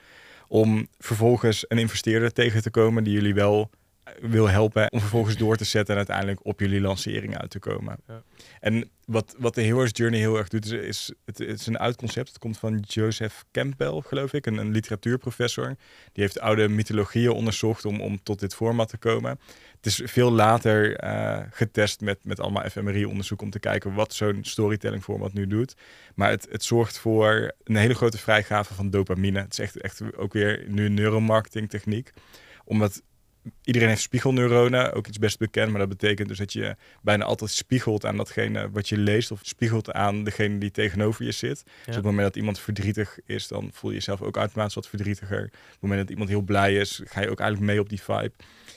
Om vervolgens een investeerder tegen te komen die jullie wel wil helpen om vervolgens door te zetten en uiteindelijk op jullie lancering uit te komen. Ja. En wat, wat de Heroes Journey heel erg doet, is, is het, het, is een oud concept. Het komt van Joseph Campbell, geloof ik, een, een literatuurprofessor. Die heeft oude mythologieën onderzocht om, om tot dit format te komen. Het is veel later uh, getest met, met allemaal fMRI-onderzoek om te kijken wat zo'n storytelling format nu doet. Maar het, het zorgt voor een hele grote vrijgave van dopamine. Het is echt, echt ook weer nu een neuromarketing techniek omdat iedereen heeft spiegelneuronen, ook iets best bekend, maar dat betekent dus dat je bijna altijd spiegelt aan datgene wat je leest of spiegelt aan degene die tegenover je zit. Dus op het moment dat iemand verdrietig is, dan voel je jezelf ook automatisch wat verdrietiger. Op het moment dat iemand heel blij is, ga je ook eigenlijk mee op die vibe.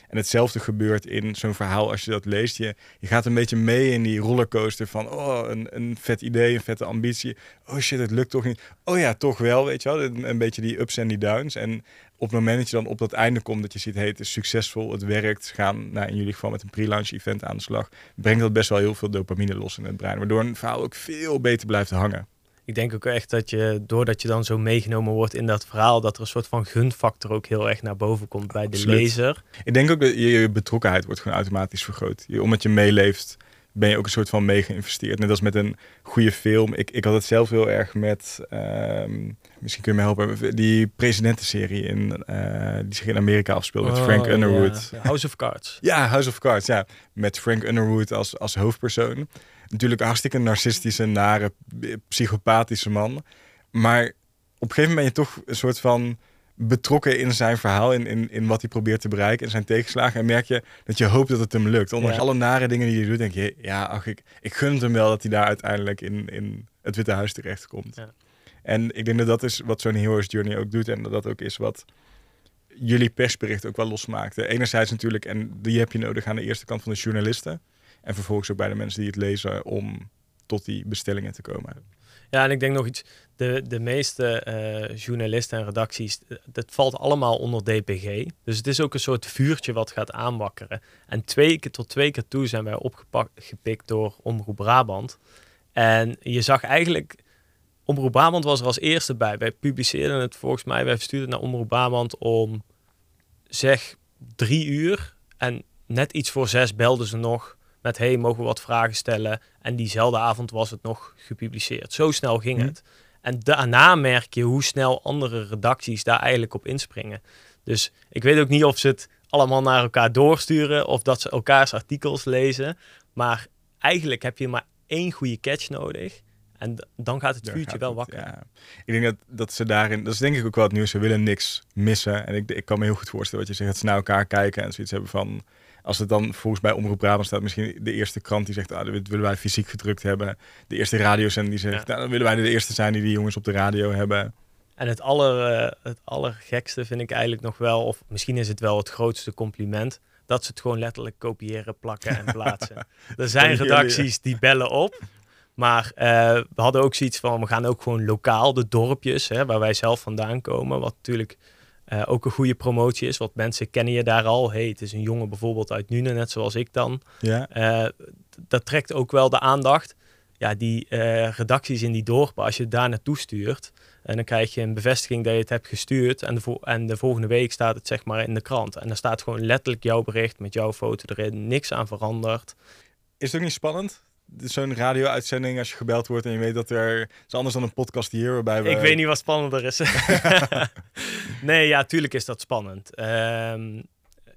En hetzelfde gebeurt in zo'n verhaal als je dat leest. Je, je gaat een beetje mee in die rollercoaster van, oh, een, een vet idee, een vette ambitie. Oh shit, het lukt toch niet. Oh ja, toch wel, weet je wel. Een, een beetje die ups en die downs. En op het moment dat je dan op dat einde komt, dat je ziet, hey, het is succesvol, het werkt, gaan nou, in jullie geval met een pre-launch event aan de slag, brengt dat best wel heel veel dopamine los in het brein, waardoor een verhaal ook veel beter blijft hangen. Ik denk ook echt dat je, doordat je dan zo meegenomen wordt in dat verhaal, dat er een soort van gunfactor ook heel erg naar boven komt bij de lezer. Ik denk ook dat je, je betrokkenheid wordt gewoon automatisch vergroot. Je, omdat je meeleeft, ben je ook een soort van mee geïnvesteerd. Net als met een goede film. Ik, ik had het zelf heel erg met, ehm, misschien kun je me helpen, die presidentenserie in, uh, die zich in Amerika afspeelt met Frank oh, Underwood. House of Cards. ja, House of Cards, ja. Met Frank Underwood als, als hoofdpersoon. Natuurlijk een hartstikke narcistische, nare, psychopathische man. Maar op een gegeven moment ben je toch een soort van betrokken in zijn verhaal, in, in, in wat hij probeert te bereiken, in zijn tegenslagen. En merk je dat je hoopt dat het hem lukt. Ondanks alle nare dingen die hij doet, denk je, ja, ach, ik, ik gun het hem wel dat hij daar uiteindelijk in, in het Witte Huis terechtkomt. Ja. En ik denk dat dat is wat zo'n Hero's Journey ook doet. En dat dat ook is wat jullie persbericht ook wel losmaakte. Enerzijds natuurlijk, en die heb je nodig aan de eerste kant van de journalisten. En vervolgens ook bij de mensen die het lezen om tot die bestellingen te komen. Ja, en ik denk nog iets. De, de meeste uh, journalisten en redacties, dat valt allemaal onder DPG. Dus het is ook een soort vuurtje wat gaat aanwakkeren. En twee keer tot twee keer toe zijn wij opgepikt door Omroep Brabant. En je zag eigenlijk, Omroep Brabant was er als eerste bij. Wij publiceerden het volgens mij, wij verstuurden naar Omroep Brabant om zeg drie uur. En net iets voor zes belden ze nog met hey, mogen we wat vragen stellen? En diezelfde avond was het nog gepubliceerd. Zo snel ging mhm. het. En daarna merk je hoe snel andere redacties daar eigenlijk op inspringen. Dus ik weet ook niet of ze het allemaal naar elkaar doorsturen of dat ze elkaars artikels lezen. Maar eigenlijk heb je maar één goede catch nodig. En dan gaat het vuurtje wel wakker. Ja. Ik denk dat, dat ze daarin, dat is denk ik ook wel het nieuws, ze willen niks missen. En ik, ik kan me heel goed voorstellen wat je zegt, dat ze naar elkaar kijken en zoiets hebben van, als het dan volgens bij Omroep Brabant staat, misschien de eerste krant die zegt, ah, dit willen wij fysiek gedrukt hebben. De eerste radiozender die zegt, nou, dan willen wij de eerste zijn die die jongens op de radio hebben. En het, aller, uh, het allergekste vind ik eigenlijk nog wel, of misschien is het wel het grootste compliment, dat ze het gewoon letterlijk kopiëren, plakken en plaatsen. er zijn redacties die bellen op, maar uh, we hadden ook zoiets van, we gaan ook gewoon lokaal, de dorpjes, hè, waar wij zelf vandaan komen, wat natuurlijk uh, ook een goede promotie is. Want mensen kennen je daar al. hey, het is een jongen bijvoorbeeld uit Nune, net zoals ik dan. Ja. Uh, dat trekt ook wel de aandacht. Ja, die uh, redacties in die dorpen, als je daar naartoe stuurt... en dan krijg je een bevestiging dat je het hebt gestuurd... En de, en de volgende week staat het zeg maar in de krant. En dan staat gewoon letterlijk jouw bericht met jouw foto erin. Niks aan veranderd. Is het ook niet spannend? Zo'n radio-uitzending als je gebeld wordt en je weet dat er... Het is anders dan een podcast hier waarbij we... Ik weet niet wat spannender is. nee, ja, tuurlijk is dat spannend. Ehm,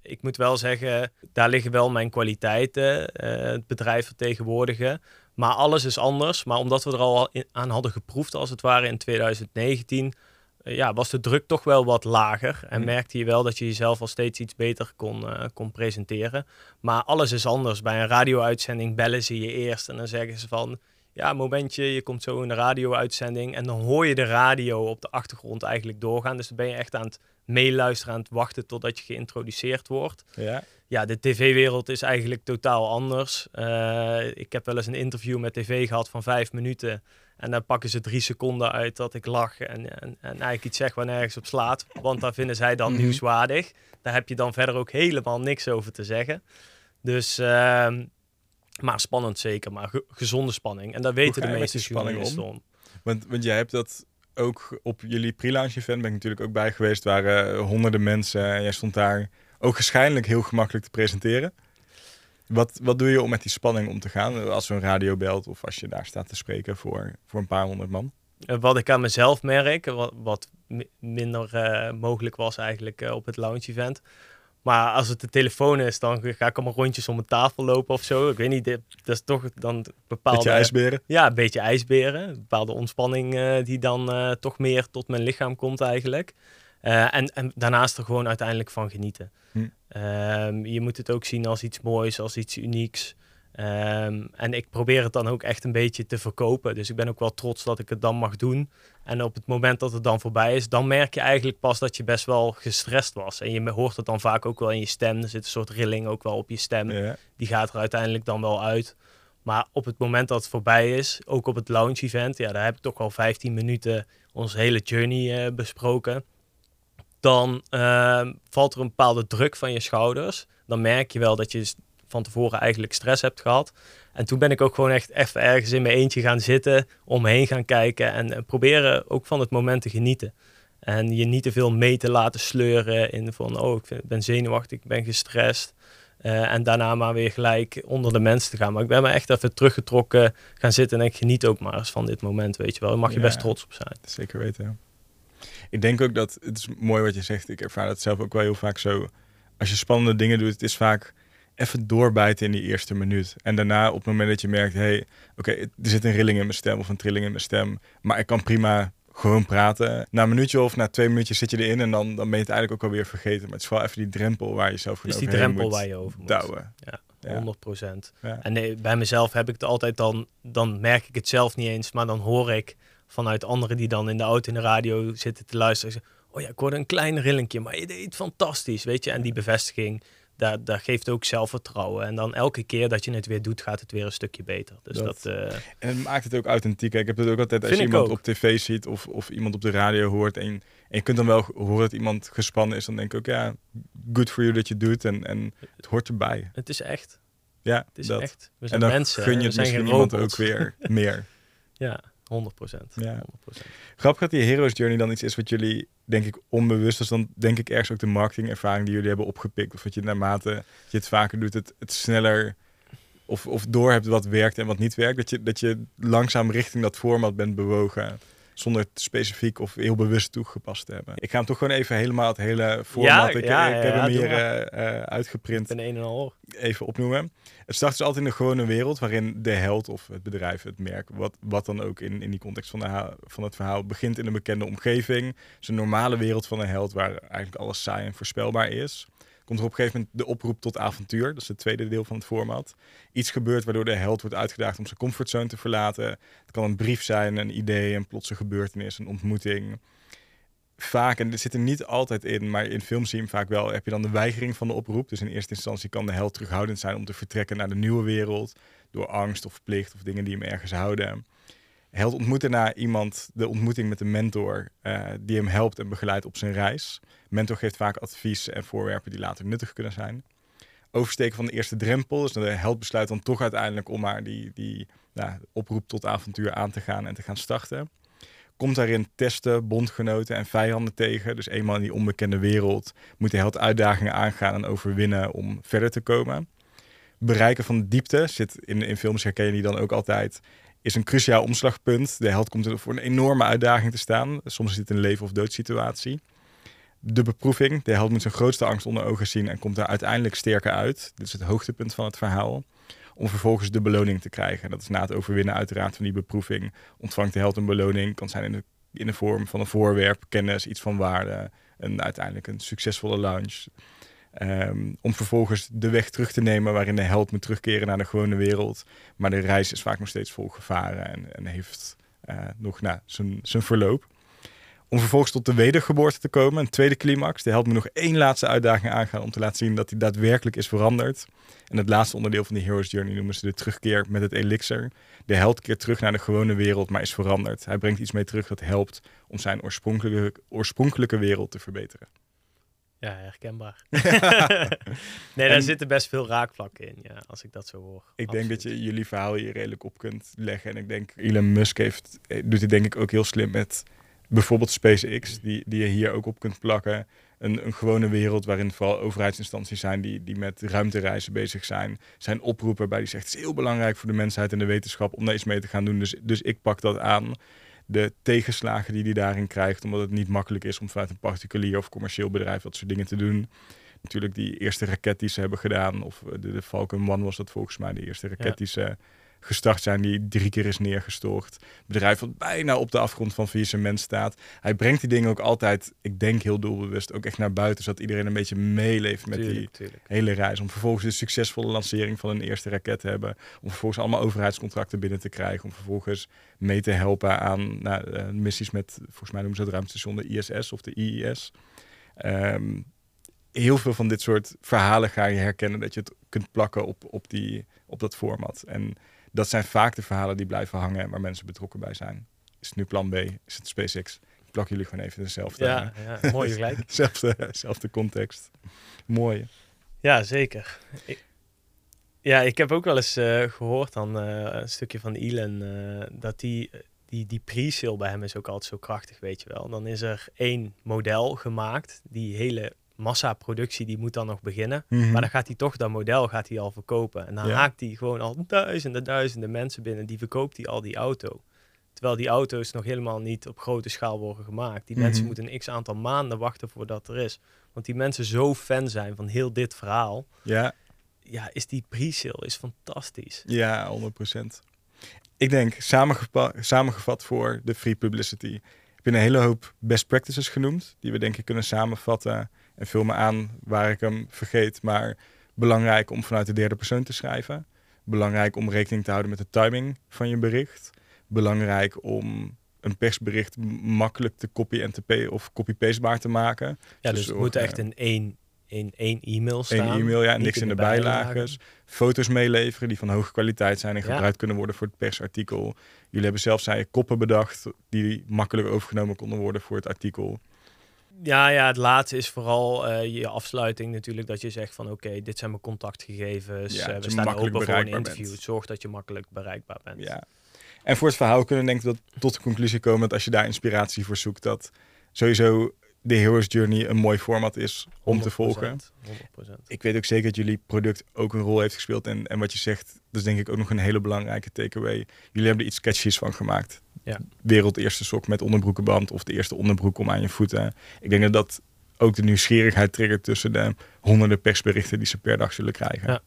ik moet wel zeggen, daar liggen wel mijn kwaliteiten. Uh, het bedrijf vertegenwoordigen. Maar alles is anders. Maar omdat we er al aan hadden geproefd, als het ware, in 2019 eh, ja, was de druk toch wel wat lager. En mm. merkte je wel dat je jezelf al steeds iets beter kon, uh, kon presenteren. Maar alles is anders. Bij een radio-uitzending bellen ze je eerst en dan zeggen ze van... Ja, momentje, je komt zo in de radio-uitzending en dan hoor je de radio op de achtergrond eigenlijk doorgaan. Dus dan ben je echt aan het meeluisteren, aan het wachten totdat je geïntroduceerd wordt. Ja, ja de tv-wereld is eigenlijk totaal anders. Uh, ik heb wel eens een interview met tv gehad van vijf minuten... En dan pakken ze drie seconden uit dat ik lach en, en, en eigenlijk iets zeg waar nergens op slaat. Want daar vinden zij dan mhm. nieuwswaardig. Daar heb je dan verder ook helemaal niks over te zeggen. Dus, uh, maar spannend zeker, maar gezonde spanning. En daar weten de meeste journalisten om. Want, want jij hebt dat ook op jullie pre-launch event, ben ik natuurlijk ook bij geweest, waren honderden mensen. En jij stond daar ook waarschijnlijk heel gemakkelijk te presenteren. Wat, wat doe je om met die spanning om te gaan? Als zo'n radio belt of als je daar staat te spreken voor, voor een paar honderd man? Eh, wat ik aan mezelf merk, wat, wat minder uh, mogelijk was eigenlijk uh, op het launch event. Maar als het de telefoon is, dan ga ik allemaal rondjes om een tafel lopen of zo. Ik weet niet, dat is toch dan bepaalde... Beetje ijsberen? Ja, een beetje ijsberen. Een bepaalde ontspanning uh, die dan toch meer tot mijn lichaam komt eigenlijk. En, en daarnaast er gewoon uiteindelijk van genieten. Hm. Ehm, je moet het ook zien als iets moois, als iets unieks. Ehm, en ik probeer het dan ook echt een beetje te verkopen. Dus ik ben ook wel trots dat ik het dan mag doen. En op het moment dat het dan voorbij is, dan merk je eigenlijk pas dat je best wel gestrest was. En je hoort het dan vaak ook wel in je stem. Er zit een soort rilling ook wel op je stem. Die gaat er uiteindelijk dan wel uit. Maar op het moment dat het voorbij is, ook op het launch event, ja, daar heb ik toch al 15 minuten onze hele journey uh, besproken dan uh, valt er een bepaalde druk van je schouders. Dan merk je wel dat je van tevoren eigenlijk stress hebt gehad. En toen ben ik ook gewoon echt even ergens in mijn eentje gaan zitten, om me heen gaan kijken en uh, proberen ook van het moment te genieten. En je niet te veel mee te laten sleuren in van, oh, ik ben zenuwachtig, ik ben gestrest. Eh, en daarna maar weer gelijk onder de mensen te gaan. Maar ik ben me echt even teruggetrokken gaan zitten en ik geniet ook maar eens van dit moment, weet je wel. Daar mag je best trots op zijn. Zeker weten, Ik denk ook dat, het is mooi wat je zegt, ik ervaar dat zelf ook wel heel vaak zo. Als je spannende dingen doet, het is vaak even doorbijten in die eerste minuut. En daarna op het moment dat je merkt, hey, oké, er zit een rilling in mijn stem of een trilling in mijn stem. Maar ik kan prima gewoon praten. Na een minuutje of na twee minuutjes zit je erin en dan, dan ben je het eigenlijk ook alweer vergeten. Maar het is vooral even die drempel waar je zelf is die drempel waar je over moet. Douwen. Ja. 100 procent. En nee, bij mezelf heb ik het altijd dan, dan merk ik het zelf niet eens, maar dan hoor ik vanuit anderen die dan in de auto in de radio zitten te luisteren. Oh ja, ik hoorde een klein rillingje, maar je deed fantastisch, weet je. En die bevestiging, dat, dat geeft ook zelfvertrouwen. En dan elke keer dat je het weer doet, gaat het weer een stukje beter. Dus dat, uh... En het maakt het ook authentiek. Ik heb het ook altijd als je iemand op tv ziet of, of iemand op de radio hoort. En, en, je kunt dan wel horen dat iemand gespannen is. Dan denk ik ook, ja, good for you dat je doet. En, en het hoort erbij. Het is echt. Ja, het is echt. We zijn en dan mensen. gun je het zijn misschien iemand ook weer meer. ja. 100 Ja. 100%. Grappig dat die Heroes Journey dan iets is wat jullie, denk ik, onbewust is. Dan denk ik ergens ook de marketingervaring die jullie hebben opgepikt. Of dat je naarmate je het vaker doet, het, het sneller of, of door hebt wat werkt en wat niet werkt. Dat je, dat je langzaam richting dat format bent bewogen zonder het specifiek of heel bewust toegepast te hebben. Ik ga hem toch gewoon even helemaal het hele format. ik, ja, ik heb hem hier uh, uitgeprint. Een een en al. Even opnoemen. Het start dus altijd in de gewone wereld waarin de held of het bedrijf, het merk, wat, wat dan ook in, in die context van, de, van het verhaal begint in een bekende omgeving. Het is een normale wereld van een held waar eigenlijk alles saai en voorspelbaar is komt er op een gegeven moment de oproep tot avontuur. Dat is het tweede deel van het format. Iets gebeurt waardoor de held wordt uitgedaagd om zijn comfortzone te verlaten. Het kan een brief zijn, een idee, een plotse gebeurtenis, een ontmoeting. Vaak, en dit zit er niet altijd in, maar in films zie je vaak wel, heb je dan de weigering van de oproep. Dus in eerste instantie kan de held terughoudend zijn om te vertrekken naar de nieuwe wereld. Door angst of plicht of dingen die hem ergens houden. Held ontmoet daarna iemand, de ontmoeting met een mentor, uh, die hem helpt en begeleidt op zijn reis. Mentor geeft vaak advies en voorwerpen die later nuttig kunnen zijn. Oversteken van de eerste drempel, dus de held besluit dan toch uiteindelijk om maar die, die nou, oproep tot avontuur aan te gaan en te gaan starten. Komt daarin testen, bondgenoten en vijanden tegen. Dus eenmaal in die onbekende wereld moet de held uitdagingen aangaan en overwinnen om verder te komen. Bereiken van de diepte zit in, in films herken je die dan ook altijd is een cruciaal omslagpunt. De held komt er voor een enorme uitdaging te staan. Soms is dit een leven- of doodsituatie. De beproeving. De held moet zijn grootste angst onder ogen zien en komt daar uiteindelijk sterker uit. Dit is het hoogtepunt van het verhaal. Om vervolgens de beloning te krijgen. Dat is na het overwinnen uiteraard van die beproeving. Ontvangt de held een beloning. Kan zijn in de, in de vorm van een voorwerp, kennis, iets van waarde. En uiteindelijk een succesvolle launch. Ehm, om vervolgens de weg terug te nemen waarin de held moet terugkeren naar de gewone wereld. Maar de reis is vaak nog steeds vol gevaren en, en heeft uh, nog nou, zijn verloop. Om vervolgens tot de wedergeboorte te komen, een tweede climax. De held moet nog één laatste uitdaging aangaan om te laten zien dat hij daadwerkelijk is veranderd. En het laatste onderdeel van de Hero's Journey noemen ze de terugkeer met het elixir. De held keert terug naar de gewone wereld, maar is veranderd. Hij brengt iets mee terug dat helpt om zijn oorspronkelijke, oorspronkelijke wereld te verbeteren. Ja, herkenbaar. nee, daar zitten best veel raakvlakken in, ja, als ik dat zo hoor. Ik denk dat je jullie verhaal hier redelijk op kunt leggen. En ik denk, Elon Musk heeft, eh, doet het denk ik ook heel slim met bijvoorbeeld SpaceX, die, die je hier ook op kunt plakken. Een, een gewone wereld waarin vooral overheidsinstanties zijn die, die met ruimtereizen bezig zijn. Zijn oproepen bij die zegt, het is heel belangrijk voor de mensheid en de wetenschap om daar iets mee te gaan doen. Dus, dus ik pak dat aan de tegenslagen die hij daarin krijgt, omdat het niet makkelijk is om vanuit een particulier of commercieel bedrijf dat soort dingen te doen. Natuurlijk die eerste raket die ze hebben gedaan, of de, de Falcon 1 was dat volgens mij, de eerste raket die ze gestart zijn die drie keer is neergestort. Bedrijf wat bijna op de afgrond van faillissement staat. Hij brengt die dingen ook altijd, ik denk heel doelbewust, ook echt naar buiten, zodat iedereen een beetje meeleeft met die hele reis. Om vervolgens een succesvolle lancering van een eerste raket te hebben. Om vervolgens allemaal overheidscontracten binnen te krijgen. Om vervolgens mee te helpen aan nou, uh, missies met, volgens mij noemen ze het ruimtestation de ISS of de IIS. Ehm, heel veel van dit soort verhalen ga je herkennen dat je het kunt plakken op, op, die, op dat format. En dat zijn vaak de verhalen die blijven hangen en waar mensen betrokken bij zijn. Is het nu plan B? Is het SpaceX? Ik plak jullie gewoon even dezelfde. Ja, ja mooi gelijk. zelfde, context. Mooi. Ja, zeker. Ik, ja, ik heb ook wel eens uh, gehoord dan uh, een stukje van Elon uh, dat die, die, die pre-sale bij hem is ook altijd zo krachtig, weet je wel. Dan is er één model gemaakt die hele massaproductie die moet dan nog beginnen. Mhm. Maar dan gaat hij toch dat model gaat hij al verkopen. En dan Ja. haakt hij gewoon al duizenden, duizenden mensen binnen. Die verkoopt hij al die auto. Terwijl die auto's nog helemaal niet op grote schaal worden gemaakt. Die Mhm. mensen moeten een x aantal maanden wachten voordat er is. Want die mensen zo fan zijn van heel dit verhaal. Ja, Ja, is die pre-sale is fantastisch. ja, 100%. Ik denk, samengepa- samengevat voor de free publicity, heb je een hele hoop best practices genoemd, die we denk ik kunnen samenvatten en vul me aan waar ik hem vergeet. Maar belangrijk om vanuit de derde persoon te schrijven. Belangrijk om rekening te houden met de timing van je bericht. Belangrijk om een persbericht makkelijk te copy en te of copy-pastebaar te maken. Ja, Dus dus het ook, moet eh, echt in één, in één e-mail staan. Eén e-mail, ja, niet niks in de bijlagen. Foto's meeleveren die van hoge kwaliteit zijn en Ja. gebruikt kunnen worden voor het persartikel. Jullie hebben zelf, zei je, koppen bedacht die makkelijk overgenomen konden worden voor het artikel. Ja, ja, het laatste is vooral eh, je afsluiting natuurlijk. Dat je zegt van oké, dit zijn mijn contactgegevens. Ja, eh, we staan open voor een interview. bent. Zorg dat je makkelijk bereikbaar bent. Ja. En voor het verhaal kunnen we denk ik dat tot de conclusie komen dat als je daar inspiratie voor zoekt, dat sowieso de Hero's Journey een mooi format is om te 100%, volgen. 100%. Ik weet ook zeker dat jullie product ook een rol heeft gespeeld. En, en wat je zegt, dat is denk ik ook nog een hele belangrijke takeaway. Jullie hebben er iets sketchies van gemaakt. Ja. Wereld eerste sok met onderbroekenband of de eerste onderbroek om aan je voeten. Ik denk dat dat ook de nieuwsgierigheid triggert tussen de honderden persberichten die ze per dag zullen krijgen. Ja.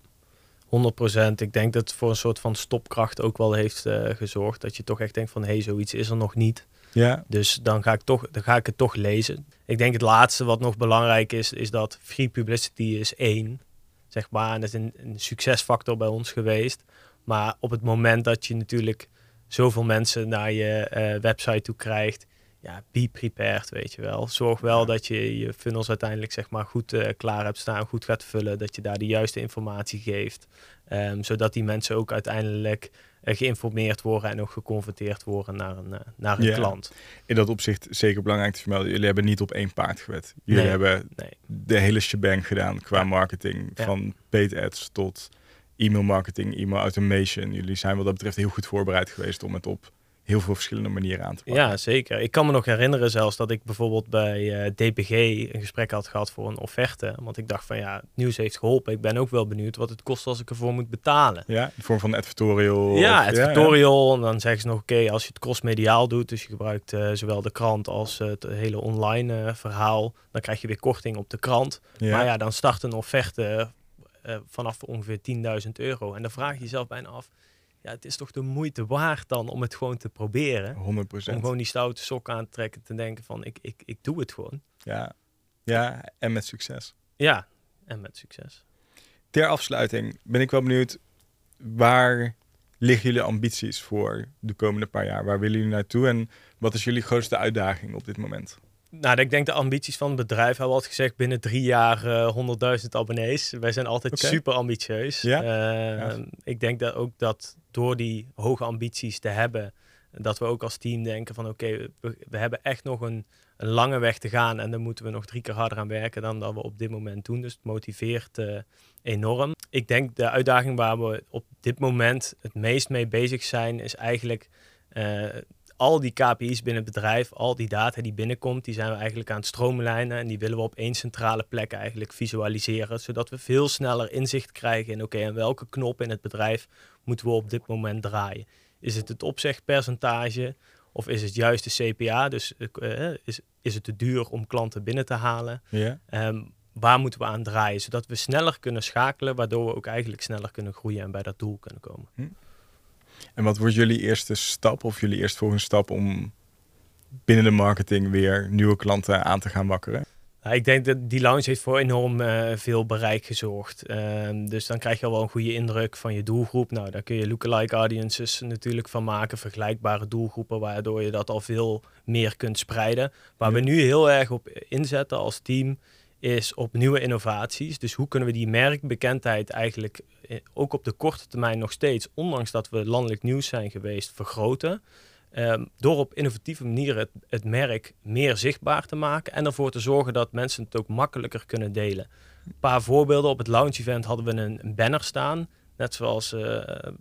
100%. Ik denk dat het voor een soort van stopkracht ook wel heeft eh, gezorgd. Dat je toch echt denkt van hé, hey, zoiets is er nog niet. Ja, Dus dan ga, ik toch, dan ga ik het toch lezen. Ik denk het laatste wat nog belangrijk is, is dat free publicity is één. Zeg maar, en dat is een, een succesfactor bij ons geweest. Maar op het moment dat je natuurlijk zoveel mensen naar je eh, website toe krijgt, ja, be prepared, weet je wel. Zorg wel Ja. dat je je funnels uiteindelijk zeg maar goed eh, klaar hebt staan, goed gaat vullen, dat je daar de juiste informatie geeft, Ehm, zodat die mensen ook uiteindelijk geïnformeerd worden en ook geconverteerd worden naar een, eh, naar een Ja. klant. in dat opzicht zeker belangrijk te vermelden. Jullie hebben niet op één paard gewet. Jullie Nee. hebben Nee. de hele shebang gedaan qua Ja. marketing. Ja. Van paid ads tot e-mail marketing, e-mail automation. Jullie zijn wat dat betreft heel goed voorbereid geweest om het op heel veel verschillende manieren aan te pakken. Ja, zeker. Ik kan me nog herinneren zelfs dat ik bijvoorbeeld bij eh, DPG een gesprek had gehad voor een offerte. Want ik dacht van ja, het nieuws heeft geholpen. Ik ben ook wel benieuwd wat het kost als ik ervoor moet betalen. Ja, in de vorm van advertorial. Ja, of- advertorial. En dan zeggen ze nog, oké, als je het crossmediaal doet, dus je gebruikt eh, zowel de krant als het hele online eh, verhaal, dan krijg je weer korting op de krant. Ja, Maar ja, dan start een offerte vanaf ongeveer 10.000 euro. En dan vraag je jezelf bijna af, ja, het is toch de moeite waard dan om het gewoon te proberen? 100 Om gewoon die stoute sok aan te trekken te denken van ik, ik, ik doe het gewoon. Ja. ja, en met succes. Ja, en met succes. Ter afsluiting ben ik wel benieuwd, waar liggen jullie ambities voor de komende paar jaar? Waar willen jullie naartoe en wat is jullie grootste uitdaging op dit moment? Nou, ik denk de ambities van het bedrijf hebben we altijd gezegd binnen drie jaar eh 100.000 abonnees. Wij zijn altijd super ambitieus. Ja? Eh, Ja. Ik denk dat ook dat door die hoge ambities te hebben, dat we ook als team denken van oké, we, we hebben echt nog een, een lange weg te gaan en dan moeten we nog drie keer harder aan werken dan dat we op dit moment doen. Dus het motiveert eh, enorm. Ik denk de uitdaging waar we op dit moment het meest mee bezig zijn, is eigenlijk eh, al die KPI's binnen het bedrijf, al die data die binnenkomt, die zijn we eigenlijk aan het stroomlijnen en die willen we op één centrale plek eigenlijk visualiseren, zodat we veel sneller inzicht krijgen in oké, en welke knop in het bedrijf moeten we op dit moment draaien. Is het het opzegpercentage of is het juist de CPA? Dus eh, is, is het te duur om klanten binnen te halen? Ja. Ehm, waar moeten we aan draaien, zodat we sneller kunnen schakelen, waardoor we ook eigenlijk sneller kunnen groeien en bij dat doel kunnen komen. En wat wordt jullie eerste stap of jullie eerstvolgende stap om binnen de marketing weer nieuwe klanten aan te gaan wakkeren? Nou, ik denk dat die launch heeft voor enorm eh, veel bereik gezorgd. Ehm, dus dan krijg je al wel een goede indruk van je doelgroep. Nou, daar kun je lookalike audiences natuurlijk van maken, vergelijkbare doelgroepen, waardoor je dat al veel meer kunt spreiden. Waar we nu heel erg op inzetten als team, is op nieuwe innovaties. Dus hoe kunnen we die merkbekendheid eigenlijk eh, ook op de korte termijn nog steeds, ondanks dat we landelijk nieuws zijn geweest, vergroten. Ehm, door op innovatieve manieren het, merk meer zichtbaar te maken en ervoor te zorgen dat mensen het ook makkelijker kunnen delen. Een paar voorbeelden. Op het launch event hadden we een, een banner staan. Net zoals eh, eh,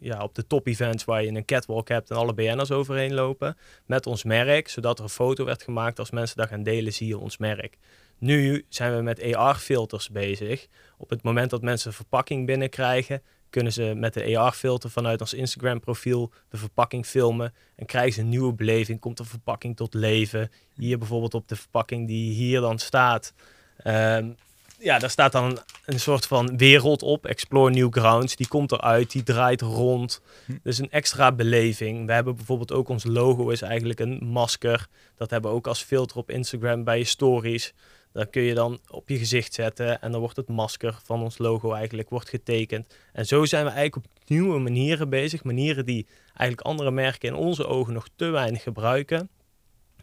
ja, op de top events waar je een catwalk hebt en alle BN'ers overheen lopen. Met ons merk, zodat er een foto werd gemaakt. Als mensen dat gaan delen, zie je ons merk. Nu zijn we met AR-filters bezig. Op het moment dat mensen een verpakking binnenkrijgen, kunnen ze met de AR-filter vanuit ons Instagram-profiel de verpakking filmen en krijgen ze een nieuwe beleving. Komt de verpakking tot leven. Hier bijvoorbeeld op de verpakking die hier dan staat. Ehm, ja, daar staat dan een, soort van wereld op. Explore New Grounds. Die komt eruit, die draait rond. Dus een extra beleving. We hebben bijvoorbeeld ook ons logo is eigenlijk een masker. Dat hebben we ook als filter op Instagram bij je stories. Dat kun je dan op je gezicht zetten en dan wordt het masker van ons logo eigenlijk wordt getekend. En zo zijn we eigenlijk op nieuwe manieren bezig. Manieren die eigenlijk andere merken in onze ogen nog te weinig gebruiken.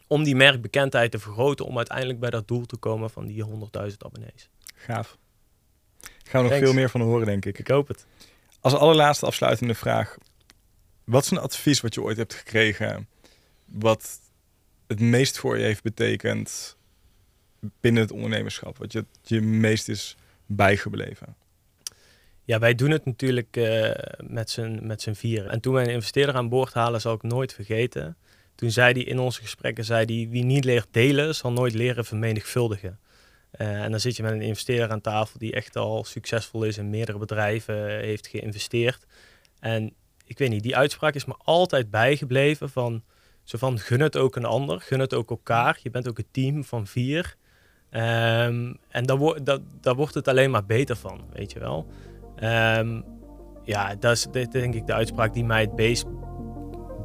Om die merkbekendheid te vergroten om uiteindelijk bij dat doel te komen van die 100.000 abonnees. Gaaf. Gaan we nog veel meer van horen, denk ik. Ik hoop het. Als allerlaatste afsluitende vraag. Wat is een advies wat je ooit hebt gekregen, wat het meest voor je heeft betekend binnen het ondernemerschap, wat je je meest is bijgebleven? Ja, wij doen het natuurlijk uh, met z'n met vieren. En toen wij een investeerder aan boord halen, zal ik nooit vergeten. Toen zei hij in onze gesprekken, zei hij, wie niet leert delen, zal nooit leren vermenigvuldigen. Uh, en dan zit je met een investeerder aan tafel die echt al succesvol is in meerdere bedrijven heeft geïnvesteerd. En ik weet niet, die uitspraak is me altijd bijgebleven van, zo van gun het ook een ander, gun het ook elkaar. Je bent ook een team van vier. Um, en daar, dat, wordt het alleen maar beter van, weet je wel. Um, ja, dat is denk ik de uitspraak die mij het beest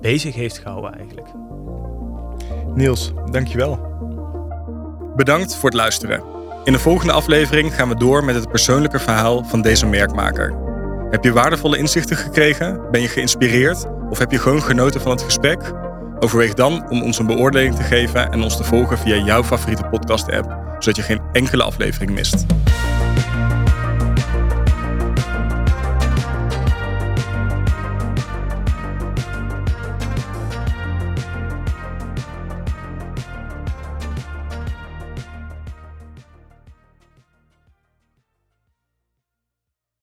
bezig heeft gehouden eigenlijk. Niels, dankjewel. Bedankt voor het luisteren. In de volgende aflevering gaan we door met het persoonlijke verhaal van deze merkmaker. Heb je waardevolle inzichten gekregen? Ben je geïnspireerd? Of heb je gewoon genoten van het gesprek? Overweeg dan om ons een beoordeling te geven en ons te volgen via jouw favoriete podcast-app, zodat je geen enkele aflevering mist.